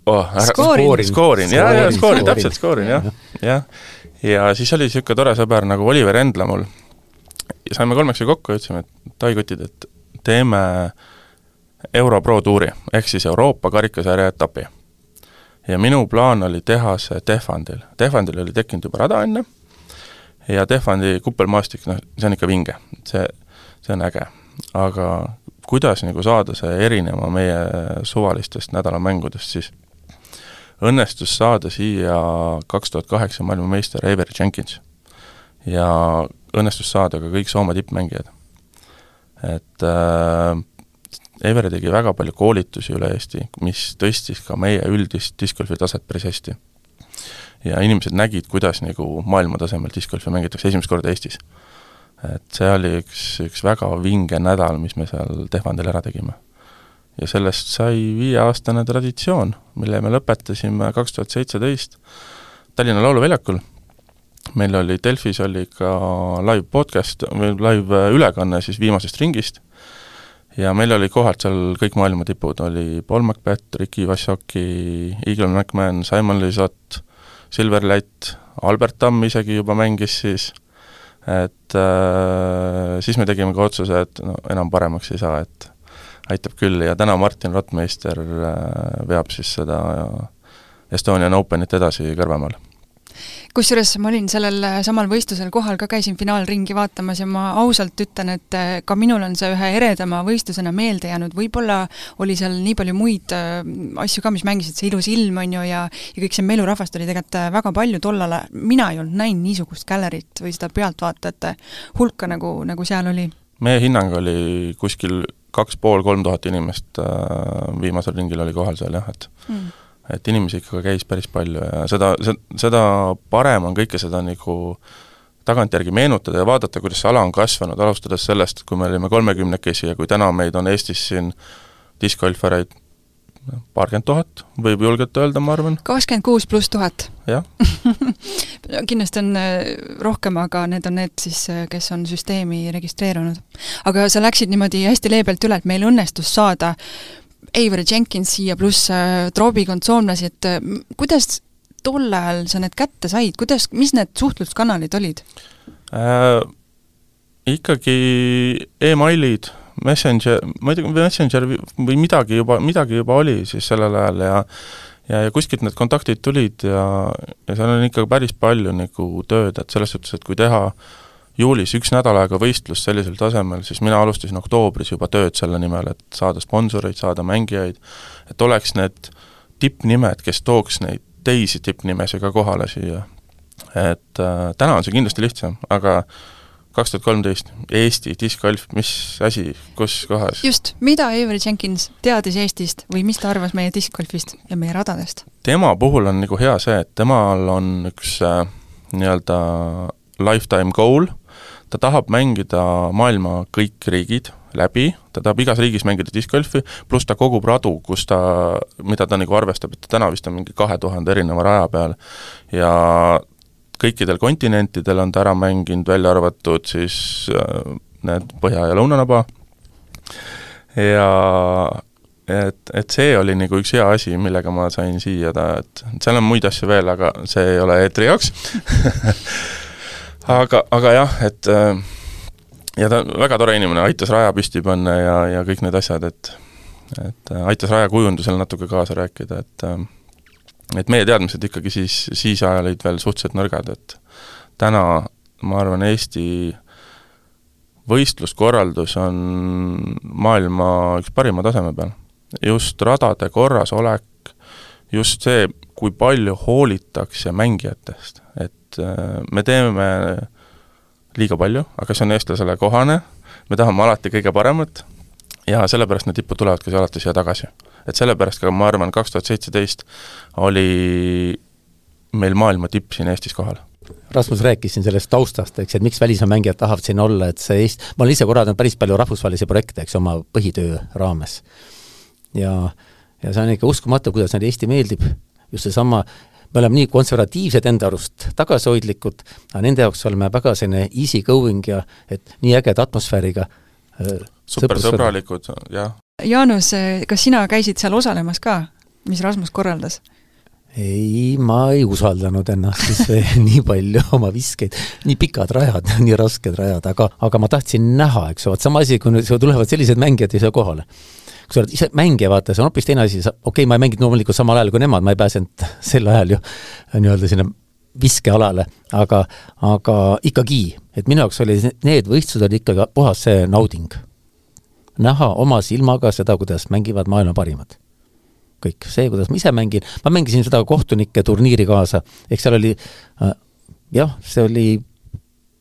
oh, skoorin, skoorin, jaa, jaa, skoorin, täpselt, skoorin, jah, jah. ja siis oli niisugune tore sõber nagu Oliver Endla mul. ja saime kolmekesi kokku ja ütlesime, et taikutid, et teeme Euro Pro tuuri, ehk siis Euroopa karikasarja etapi. ja minu plaan oli teha see Tehvandil. Tehvandil oli tekkinud juba rada enne ja Tehvandi kuppelmaastik, noh, see on ikka vinge, see, see on äge aga kuidas nagu saada see erinema meie suvalistest nädalamängudest, siis õnnestus saada siia kaks tuhat kaheksa maailmameister Avery Jenkins. ja õnnestus saada ka kõik Soome tippmängijad. et äh, Everi tegi väga palju koolitusi üle Eesti, mis tõstis ka meie üldist discgolfi taset päris hästi. ja inimesed nägid, kuidas nagu maailmatasemel discgolfi mängitakse esimest korda Eestis et see oli üks, üks väga vinge nädal, mis me seal Tehvandil ära tegime. ja sellest sai viieaastane traditsioon, mille me lõpetasime kaks tuhat seitseteist Tallinna Lauluväljakul. meil oli Delfis oli ka live podcast või live ülekanne siis viimasest ringist ja meil oli kohalt seal kõik maailma tipud, oli Paul Macbeth, Ricky Vassoki, Eagle McMahon, Simon Lisott, Silver Lätt, Albert Tamm isegi juba mängis siis, et äh, siis me tegime ka otsuse, et no enam paremaks ei saa, et aitab küll. Ja täna Martin Rottmeister äh, veab siis seda Estonian Openit edasi Kõrvemaal kusjuures ma olin sellel äh, samal võistlusel kohal ka, käisin finaalringi vaatamas ja ma ausalt ütlen, et äh, ka minul on see ühe eredama võistlusena meelde jäänud, võib-olla oli seal nii palju muid äh, asju ka, mis mängisid, see ilus ilm, on ju, ja ja kõik see melurahvast oli tegelikult väga palju tollal, mina ei olnud näinud niisugust gallerit või seda pealtvaatajate hulka, nagu, nagu seal oli. meie hinnang oli kuskil kaks pool, kolm tuhat inimest viimasel ringil oli kohal seal jah, et mm et inimesi ikka käis päris palju ja seda, seda parem on kõike seda nagu tagantjärgi meenutada ja vaadata, kuidas see ala on kasvanud, alustades sellest, kui me olime kolmekümnekesi ja kui täna meid on Eestis siin diskgolfareid paarkümmend tuhat, võib julgelt öelda, ma arvan. kakskümmend kuus pluss tuhat. jah kindlasti on äh, rohkem, aga need on need siis, äh, kes on süsteemi registreerunud. aga sa läksid niimoodi hästi leebelt üle, et meil õnnestus saada Avery Jenkins siia, pluss äh, Trobi kontsoomlasi, et äh, kuidas tol ajal sa need kätte said, kuidas, mis need suhtluskanalid olid äh,? Ikkagi emailid, Messenger, ma ei tea, Messenger või midagi juba, midagi juba oli siis sellel ajal ja ja, ja kuskilt need kontaktid tulid ja, ja seal on ikka päris palju nagu tööd, et selles suhtes, et kui teha äh, juulis üks nädal aega võistlust sellisel tasemel, siis mina alustasin oktoobris juba tööd selle nimel, et saada sponsoreid, saada mängijaid, et oleks need tippnimed, kes tooks neid teisi tippnimesid ka kohale siia. et äh, täna on see kindlasti lihtsam, aga kaks tuhat kolmteist, Eesti diskgolf, mis asi, kus kohas? just, mida Avery Jenkins teadis Eestist või mis ta arvas meie diskgolfist ja meie radadest? tema puhul on nagu hea see, et temal on üks äh, nii-öelda lifetime goal, ta tahab mängida maailma kõik riigid läbi, ta tahab igas riigis mängida discgolfi, pluss ta kogub radu, kus ta, mida ta nagu arvestab, et täna vist on mingi kahe tuhande erineva raja peal. Ja kõikidel kontinentidel on ta ära mänginud, välja arvatud siis äh, need Põhja- ja Lõunanaba, ja et, et see oli nagu üks hea asi, millega ma sain siia ta, et seal on muid asju veel, aga see ei ole eetri jaoks aga, aga jah, et äh, ja ta on väga tore inimene, aitas raja püsti panna ja, ja kõik need asjad, et et äh, aitas raja kujundusel natuke kaasa rääkida, et äh, et meie teadmised ikkagi siis, siis ajal olid veel suhteliselt nõrgad, et täna ma arvan, Eesti võistluskorraldus on maailma üks parima taseme peal. just radade korrasolek, just see, kui palju hoolitakse mängijatest, et äh, me teeme liiga palju, aga see on eestlasele kohane, me tahame alati kõige paremat ja sellepärast need tipud tulevadki alati siia tagasi. et sellepärast ka ma arvan, kaks tuhat seitseteist oli meil maailma tipp siin Eestis kohal. Rasmus rääkis siin sellest taustast, eks, et miks välismaa mängijad tahavad siin olla, et see Eest-, ma olen ise korraldanud päris palju rahvusvahelisi projekte, eks, oma põhitöö raames. ja, ja see on ikka uskumatu, kuidas neile Eesti meeldib, just seesama me oleme nii konservatiivsed enda arust, tagasihoidlikud, aga nende jaoks oleme väga selline easy going ja et nii ägeda atmosfääriga äh, super sõbralikud, jah. Jaanus, kas sina käisid seal osalemas ka, mis Rasmus korraldas? ei, ma ei usaldanud ennast siis nii palju oma viskeid, nii pikad rajad, nii rasked rajad, aga, aga ma tahtsin näha, eks ju, vot sama asi, kui nüüd tulevad sellised mängijad ei saa kohale kui sa oled ise mängija, vaata, see on hoopis teine asi, sa, okei okay,, ma ei mänginud loomulikult samal ajal kui nemad, ma ei pääsenud sel ajal ju nii-öelda sinna viskealale, aga, aga ikkagi, et minu jaoks oli need võistlused olid ikkagi puhas see nauding. näha oma silmaga seda, kuidas mängivad maailma parimad. kõik, see, kuidas ma ise mängin, ma mängisin seda kohtunike turniiri kaasa, eks seal oli äh, jah, see oli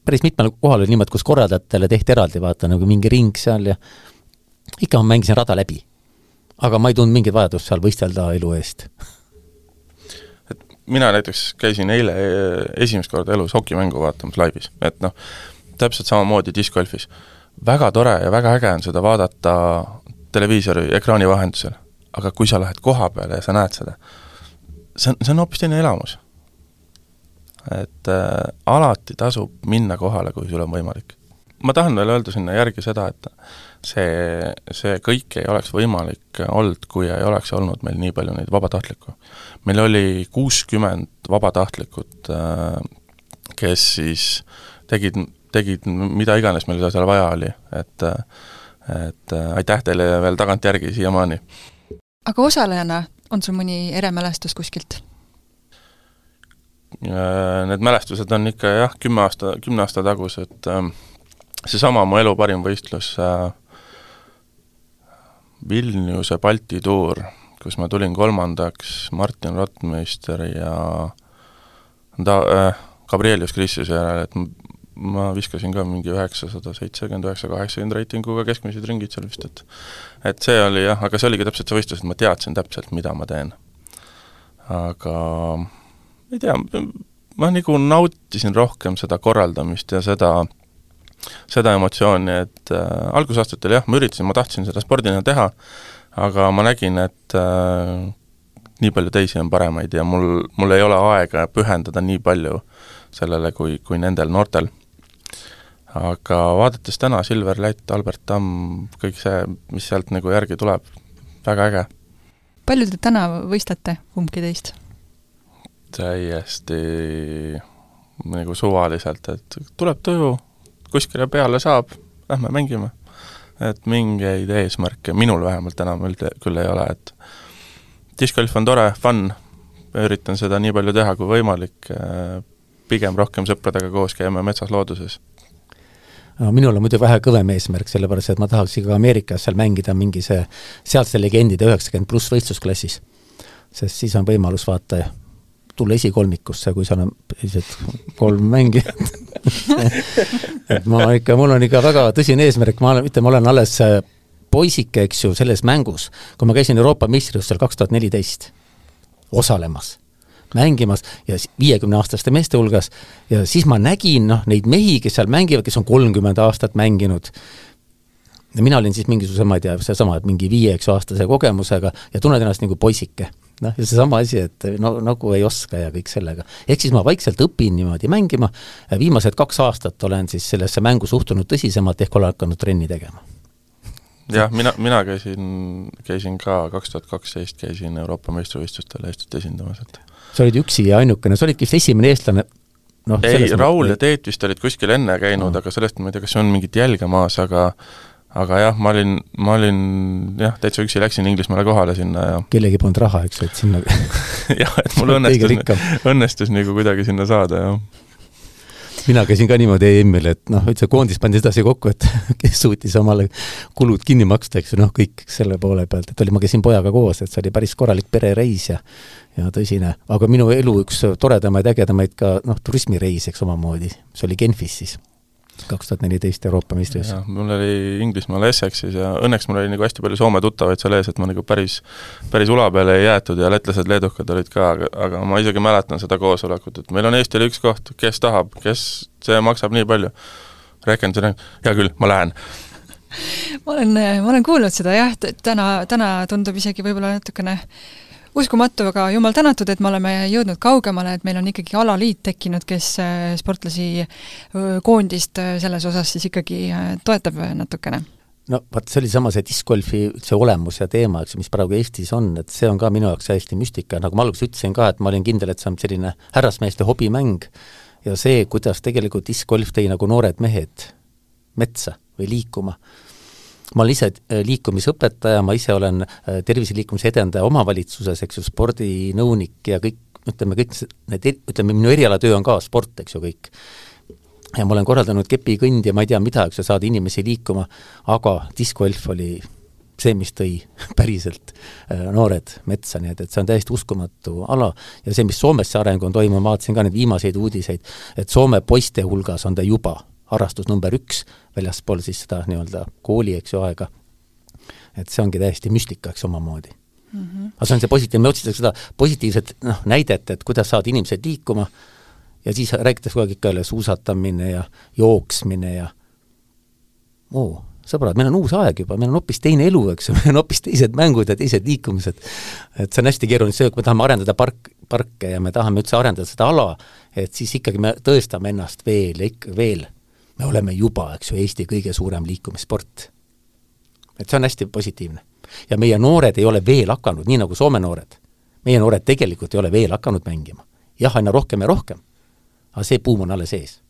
päris mitmel kohal oli niimoodi, kus korraldajatele tehti eraldi, vaata, nagu mingi ring seal ja ikka ma mängisin rada läbi. aga ma ei tundnud mingit vajadust seal võistelda elu eest. et mina näiteks käisin eile esimest korda elus hokimängu vaatamas laivis, et noh, täpselt samamoodi diskgolfis. väga tore ja väga äge on seda vaadata televiisori ekraani vahendusel, aga kui sa lähed koha peale ja sa näed seda, see on, see on hoopis teine elamus. et äh, alati tasub minna kohale, kui sul on võimalik ma tahan veel öelda sinna järgi seda, et see, see kõik ei oleks võimalik olnud, kui ei oleks olnud meil nii palju neid vabatahtlikku. meil oli kuuskümmend vabatahtlikut, äh, kes siis tegid, tegid mida iganes meil seal vaja oli, et et aitäh teile veel tagantjärgi siiamaani. aga osalejana on sul mõni eremälestus kuskilt? Need mälestused on ikka jah, kümme aasta, kümne aasta tagused, ähm, seesama mu elu parim võistlus äh,, Vilniuse Balti tuur, kus ma tulin kolmandaks Martin Rottmeister ja ta äh,, Gabrielius Kristus järel, et ma viskasin ka mingi üheksasada seitsekümmend, üheksa, kaheksakümmend reitinguga keskmised ringid seal vist, et et see oli jah, aga see oligi täpselt see võistlus, et ma teadsin täpselt, mida ma teen. aga ei tea, ma nagu nautisin rohkem seda korraldamist ja seda, seda emotsiooni, et äh, algusaastatel jah, ma üritasin, ma tahtsin seda spordina teha, aga ma nägin, et äh, nii palju teisi on paremaid ja mul, mul ei ole aega pühendada nii palju sellele, kui, kui nendel noortel aga vaadates täna Silver Lätt, Albert Tamm, kõik see, mis sealt nagu järgi tuleb, väga äge. palju te täna võistlete, kumbki teist? täiesti nagu suvaliselt, et tuleb tuju, kuskile peale saab, lähme mängime. et mingeid eesmärke minul vähemalt enam üldse küll ei ole, et discgolf on tore, fun, üritan seda nii palju teha kui võimalik, pigem rohkem sõpradega koos käime metsas looduses no minul on muidu vähe kõvem eesmärk, sellepärast et ma tahaks ikka Ameerikas seal mängida mingi see sealsete legendide üheksakümmend pluss võistlusklassis. sest siis on võimalus vaata tulla esikolmikusse, kui seal on sellised kolm mängijat et ma ikka, mul on ikka väga tõsine eesmärk, ma olen, ütleme, ma olen alles äh, poisike, eks ju, selles mängus, kui ma käisin Euroopa meistrivõistlusel kaks tuhat neliteist osalemas mängimas ja viiekümneaastaste meeste hulgas ja siis ma nägin noh, neid mehi, kes seal mängivad, kes on kolmkümmend aastat mänginud, ja mina olin siis mingisuguse, ma ei tea, seesama, mingi viie-eks-aastase kogemusega ja tunned ennast nagu poisike. Noh, ja seesama asi, et no nagu ei oska ja kõik sellega. ehk siis ma vaikselt õpin niimoodi mängima, viimased kaks aastat olen siis sellesse mängu suhtunud tõsisemalt, ehk olen hakanud trenni tegema jah, mina, mina käisin, käisin ka kaks tuhat kaksteist käisin Euroopa meistrivõistlustel Eestit esindamas, et sa olid üksi ja ainukene, sa olidki vist esimene eestlane noh, ei, Raul ja Teet vist olid kuskil enne käinud mm., aga sellest ma ei tea, kas on mingit jälge maas, aga aga jah, ma olin, ma olin jah, täitsa üksi läksin Inglismaale kohale sinna ja kellelgi polnud raha, eks et sinna jah, et mul õnnestus, õnnestus nagu kuidagi sinna saada, jah. Mina käisin ka niimoodi EM-il, et noh, üldse koondis pandi sedasi kokku, et kes suutis omale kulud kinni maksta, eks ju, noh, kõik selle poole pealt, et oli, ma käisin pojaga koos, et see oli päris korralik perereis ja ja tõsine, aga minu elu üks toredamaid, ägedamaid ka noh, turismireis, eks omamoodi, see oli Genfis siis kaks tuhat neliteist Euroopa meistrivõistlused. mul oli Inglismaal Essexis ja õnneks mul oli nagu hästi palju Soome tuttavaid seal ees, et ma nagu päris, päris ula peale ei jäetud ja lätlased-leedukad olid ka, aga, aga ma isegi mäletan seda koosolekut, et meil on Eestile üks koht, kes tahab, kes, see maksab nii palju. rehkendasin, hea küll, ma lähen ma olen, ma olen kuulnud seda jah, täna, täna tundub isegi võib-olla natukene uskumatu, aga jumal tänatud, et me oleme jõudnud kaugemale, et meil on ikkagi alaliit tekkinud, kes äh, sportlasi äh, koondist äh, selles osas siis ikkagi toetab natukene. No vot, see oli sama see discgolfi üldse olemus ja teema, eks ju, mis praegu Eestis on, et see on ka minu jaoks hästi müstika, nagu ma alguses ütlesin ka, et ma olin kindel, et see on selline härrasmeeste hobimäng ja see, kuidas tegelikult discgolf tõi nagu noored mehed metsa või liikuma ma olen ise äh, liikumisõpetaja, ma ise olen äh, terviseliikumise edendaja omavalitsuses, eks ju, spordinõunik ja kõik, ütleme, kõik need, ütleme, minu erialatöö on ka sport, eks ju, kõik. ja ma olen korraldanud kepikõndi ja ma ei tea mida, eks ju, saada inimesi liikuma, aga discgolf oli see, mis tõi päriselt äh, noored metsa, nii et, et see on täiesti uskumatu ala ja see, mis Soomes see areng on toimunud, ma vaatasin ka neid viimaseid uudiseid, et Soome poiste hulgas on ta juba harrastus number üks, väljaspool siis seda nii-öelda kooli, eks ju, aega. et see ongi täiesti müstika, eks omamoodi mm. -hmm. aga see on see positiivne, me otsitakse seda positiivset noh, näidet, et kuidas saada inimesed liikuma ja siis räägitakse kogu aeg ikka jälle suusatamine ja jooksmine ja oo, sõbrad, meil on uus aeg juba, meil on hoopis teine elu, eks ju, meil on hoopis teised mängud ja teised liikumised. et see on hästi keeruline, see, kui me tahame arendada park, parke ja me tahame üldse arendada seda ala, et siis ikkagi me tõestame ennast veel ja ikka veel me oleme juba, eks ju, Eesti kõige suurem liikumissport. et see on hästi positiivne. ja meie noored ei ole veel hakanud, nii nagu Soome noored. meie noored tegelikult ei ole veel hakanud mängima. jah, aina rohkem ja rohkem. aga see buum on alles ees.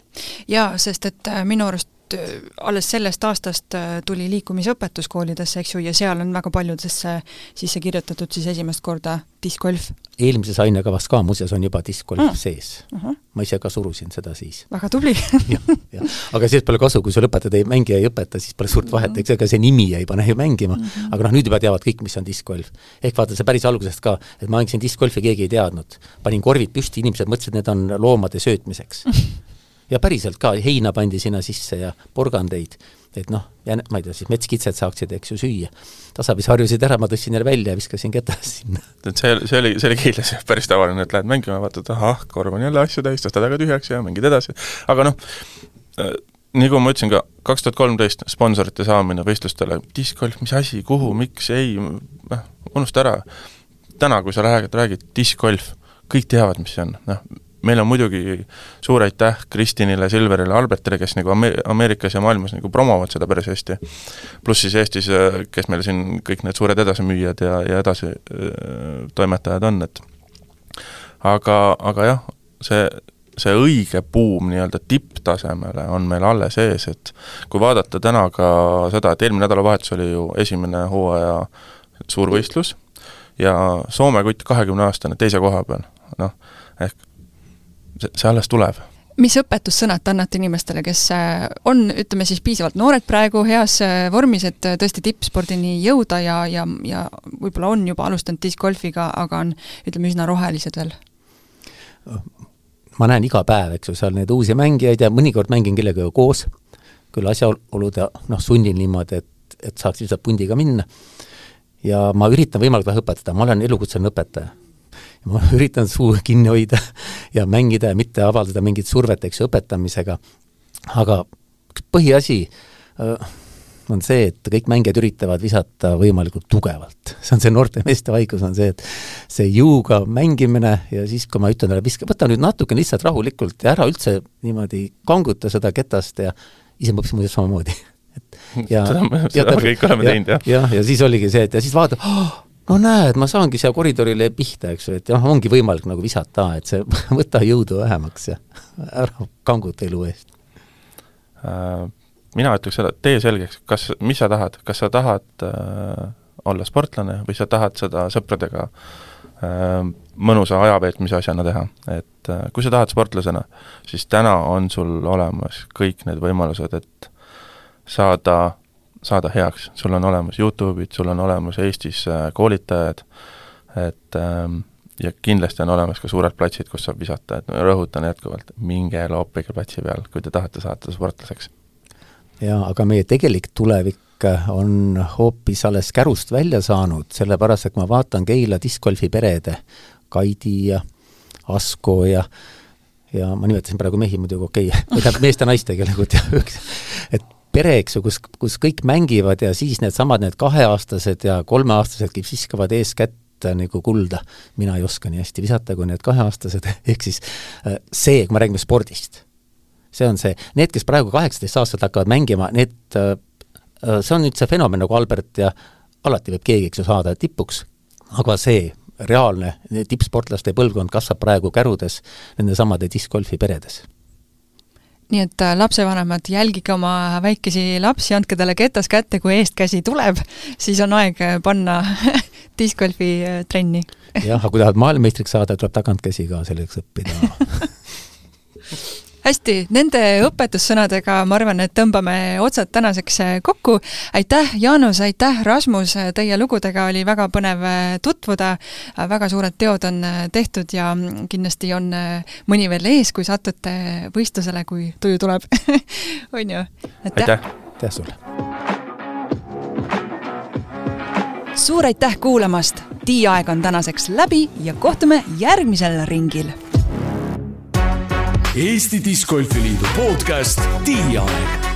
jaa, sest et äh, minu arust äh, alles sellest aastast äh, tuli liikumisõpetus koolidesse, eks ju, ja seal on väga paljudesse sisse kirjutatud siis esimest korda diskgolf. eelmises ainekavas ka muuseas on juba diskgolf mm. sees uh. -huh. ma ise ka surusin seda siis. väga tubli jah, jah. aga sellest pole kasu, kui sul õpetajad ei, mängija ei õpeta, siis pole suurt vahet, eks ega see nimi ei pane ju mängima mm, -hmm. aga noh, nüüd juba teavad kõik, mis on diskgolf. ehk vaata, see päris algusest ka, et ma mängisin diskgolfi, keegi ei teadnud. panin korvid püsti, inimesed mõtlesid, need on loomade söötmiseks ja päriselt ka, heina pandi sinna sisse ja porgandeid, et noh, ja ma ei tea, siis metskitsed saaksid, eks ju, süüa. tasapisi harjusid ära, ma tõstsin jälle välja ja viskasin ketast sinna. et see, see oli, see oli Keilas päris tavaline, et lähed mängima, vaatad, ahah, korv on jälle asju täis, tõstad aga tühjaks ja mängid edasi, aga noh, äh, kui ma ütlesin ka, kaks tuhat kolmteist sponsorite saamine võistlustele, diskgolf, mis asi, kuhu, miks, ei, noh, unusta ära. täna, kui sa räägid, räägid diskgolf, kõik teavad, mis see on, noh, meil on muidugi suur aitäh Kristinile, Silverile, Albertile, kes nagu Ame-, Ameerikas ja maailmas nagu promovad seda päris hästi, pluss siis Eestis, kes meil siin kõik need suured edasimüüjad ja, ja edasi toimetajad on, et aga, aga jah, see, see õige buum nii-öelda tipptasemele on meil alles ees, et kui vaadata täna ka seda, et eelmine nädalavahetus oli ju esimene hooaja suurvõistlus ja Soome kutt kahekümne-aastane teise koha peal, noh, ehk see, alles tuleb mis õpetussõnad te annate inimestele, kes äh, on, ütleme siis piisavalt noored praegu, heas äh, vormis, et äh, tõesti tippspordini jõuda ja, ja, ja võib-olla on juba alustanud discgolfiga, aga on, ütleme, üsna rohelised veel? ma näen iga päev, eks ju, seal neid uusi mängijaid ja mõnikord mängin kellegagi koos, küll asjaolud ja noh, sundin niimoodi, et, et saaks lihtsalt pundiga minna. ja ma üritan võimalikult vähe õpetada, ma olen elukutseline õpetaja ma üritan suu kinni hoida ja mängida ja mitte avaldada mingit survet, eks ju, õpetamisega, aga põhiasi äh, on see, et kõik mängijad üritavad visata võimalikult tugevalt. see on see noorte meeste haigus, on see, et see jõuga mängimine ja siis, kui ma ütlen talle, viska, võta nüüd natuke lihtsalt rahulikult ja ära üldse niimoodi kanguta seda ketast ja ise õppisin muidu samamoodi. et ja seda seda me kõik oleme teinud, jah. jah, ja siis oligi see, et ja siis vaatad oh,, no näed, ma saangi siia koridorile pihta, eks ju, et jah, ongi võimalik nagu visata, et see, võta jõudu vähemaks ja ära kanguta elu eest äh,. Mina ütleks seda, tee selgeks, kas, mis sa tahad, kas sa tahad äh, olla sportlane või sa tahad seda sõpradega äh, mõnusa ajaveetmise asjana teha, et äh, kui sa tahad sportlasena, siis täna on sul olemas kõik need võimalused, et saada saada heaks, sul on olemas Youtube'id, sul on olemas Eestis äh, koolitajad, et ähm, ja kindlasti on olemas ka suured platsid, kus saab visata, et ma rõhutan jätkuvalt, minge loopige platsi peal, kui te tahate saada sportlaseks. jaa, aga meie tegelik tulevik on hoopis alles kärust välja saanud, sellepärast et kui ma vaatan Keila discgolfi perede, Kaidi ja Asko ja ja ma nimetasin praegu mehi muidugi, okei okay., tähendab meeste-naiste tegelikult jah, et pere, eks ju, kus, kus kõik mängivad ja siis needsamad, need kaheaastased ja kolmeaastased viskavad eeskätt nagu kulda. mina ei oska nii hästi visata kui need kaheaastased, ehk siis äh, see, kui me räägime spordist, see on see, need, kes praegu kaheksateist aastat hakkavad mängima, need, äh, äh, see on nüüd see fenomen nagu Albert ja alati võib keegi, eks ju, saada tipuks, aga see reaalne tippsportlaste põlvkond kasvab praegu kärudes nendesamade discgolfi peredes nii et äh, lapsevanemad, jälgige oma väikesi lapsi, andke talle ketas kätte, kui eestkäsi tuleb, siis on aeg äh, panna discgolfi äh, trenni. jah, aga kui tahad maailmameistriks saada, tuleb tagantkäsi ka selleks õppida hästi, nende õpetussõnadega ma arvan, et tõmbame otsad tänaseks äh, kokku. aitäh, Jaanus, aitäh, Rasmus, teie lugudega oli väga põnev äh, tutvuda, äh, väga suured teod on tehtud ja mm, kindlasti on mõni veel ees, kui satute võistlusele, kui tuju tuleb on ju? aitäh! aitäh sulle! suur aitäh kuulamast! Tiiaeg on tänaseks läbi ja kohtume järgmisel ringil Eesti Discgolfi Liidu podcast Tiiaeg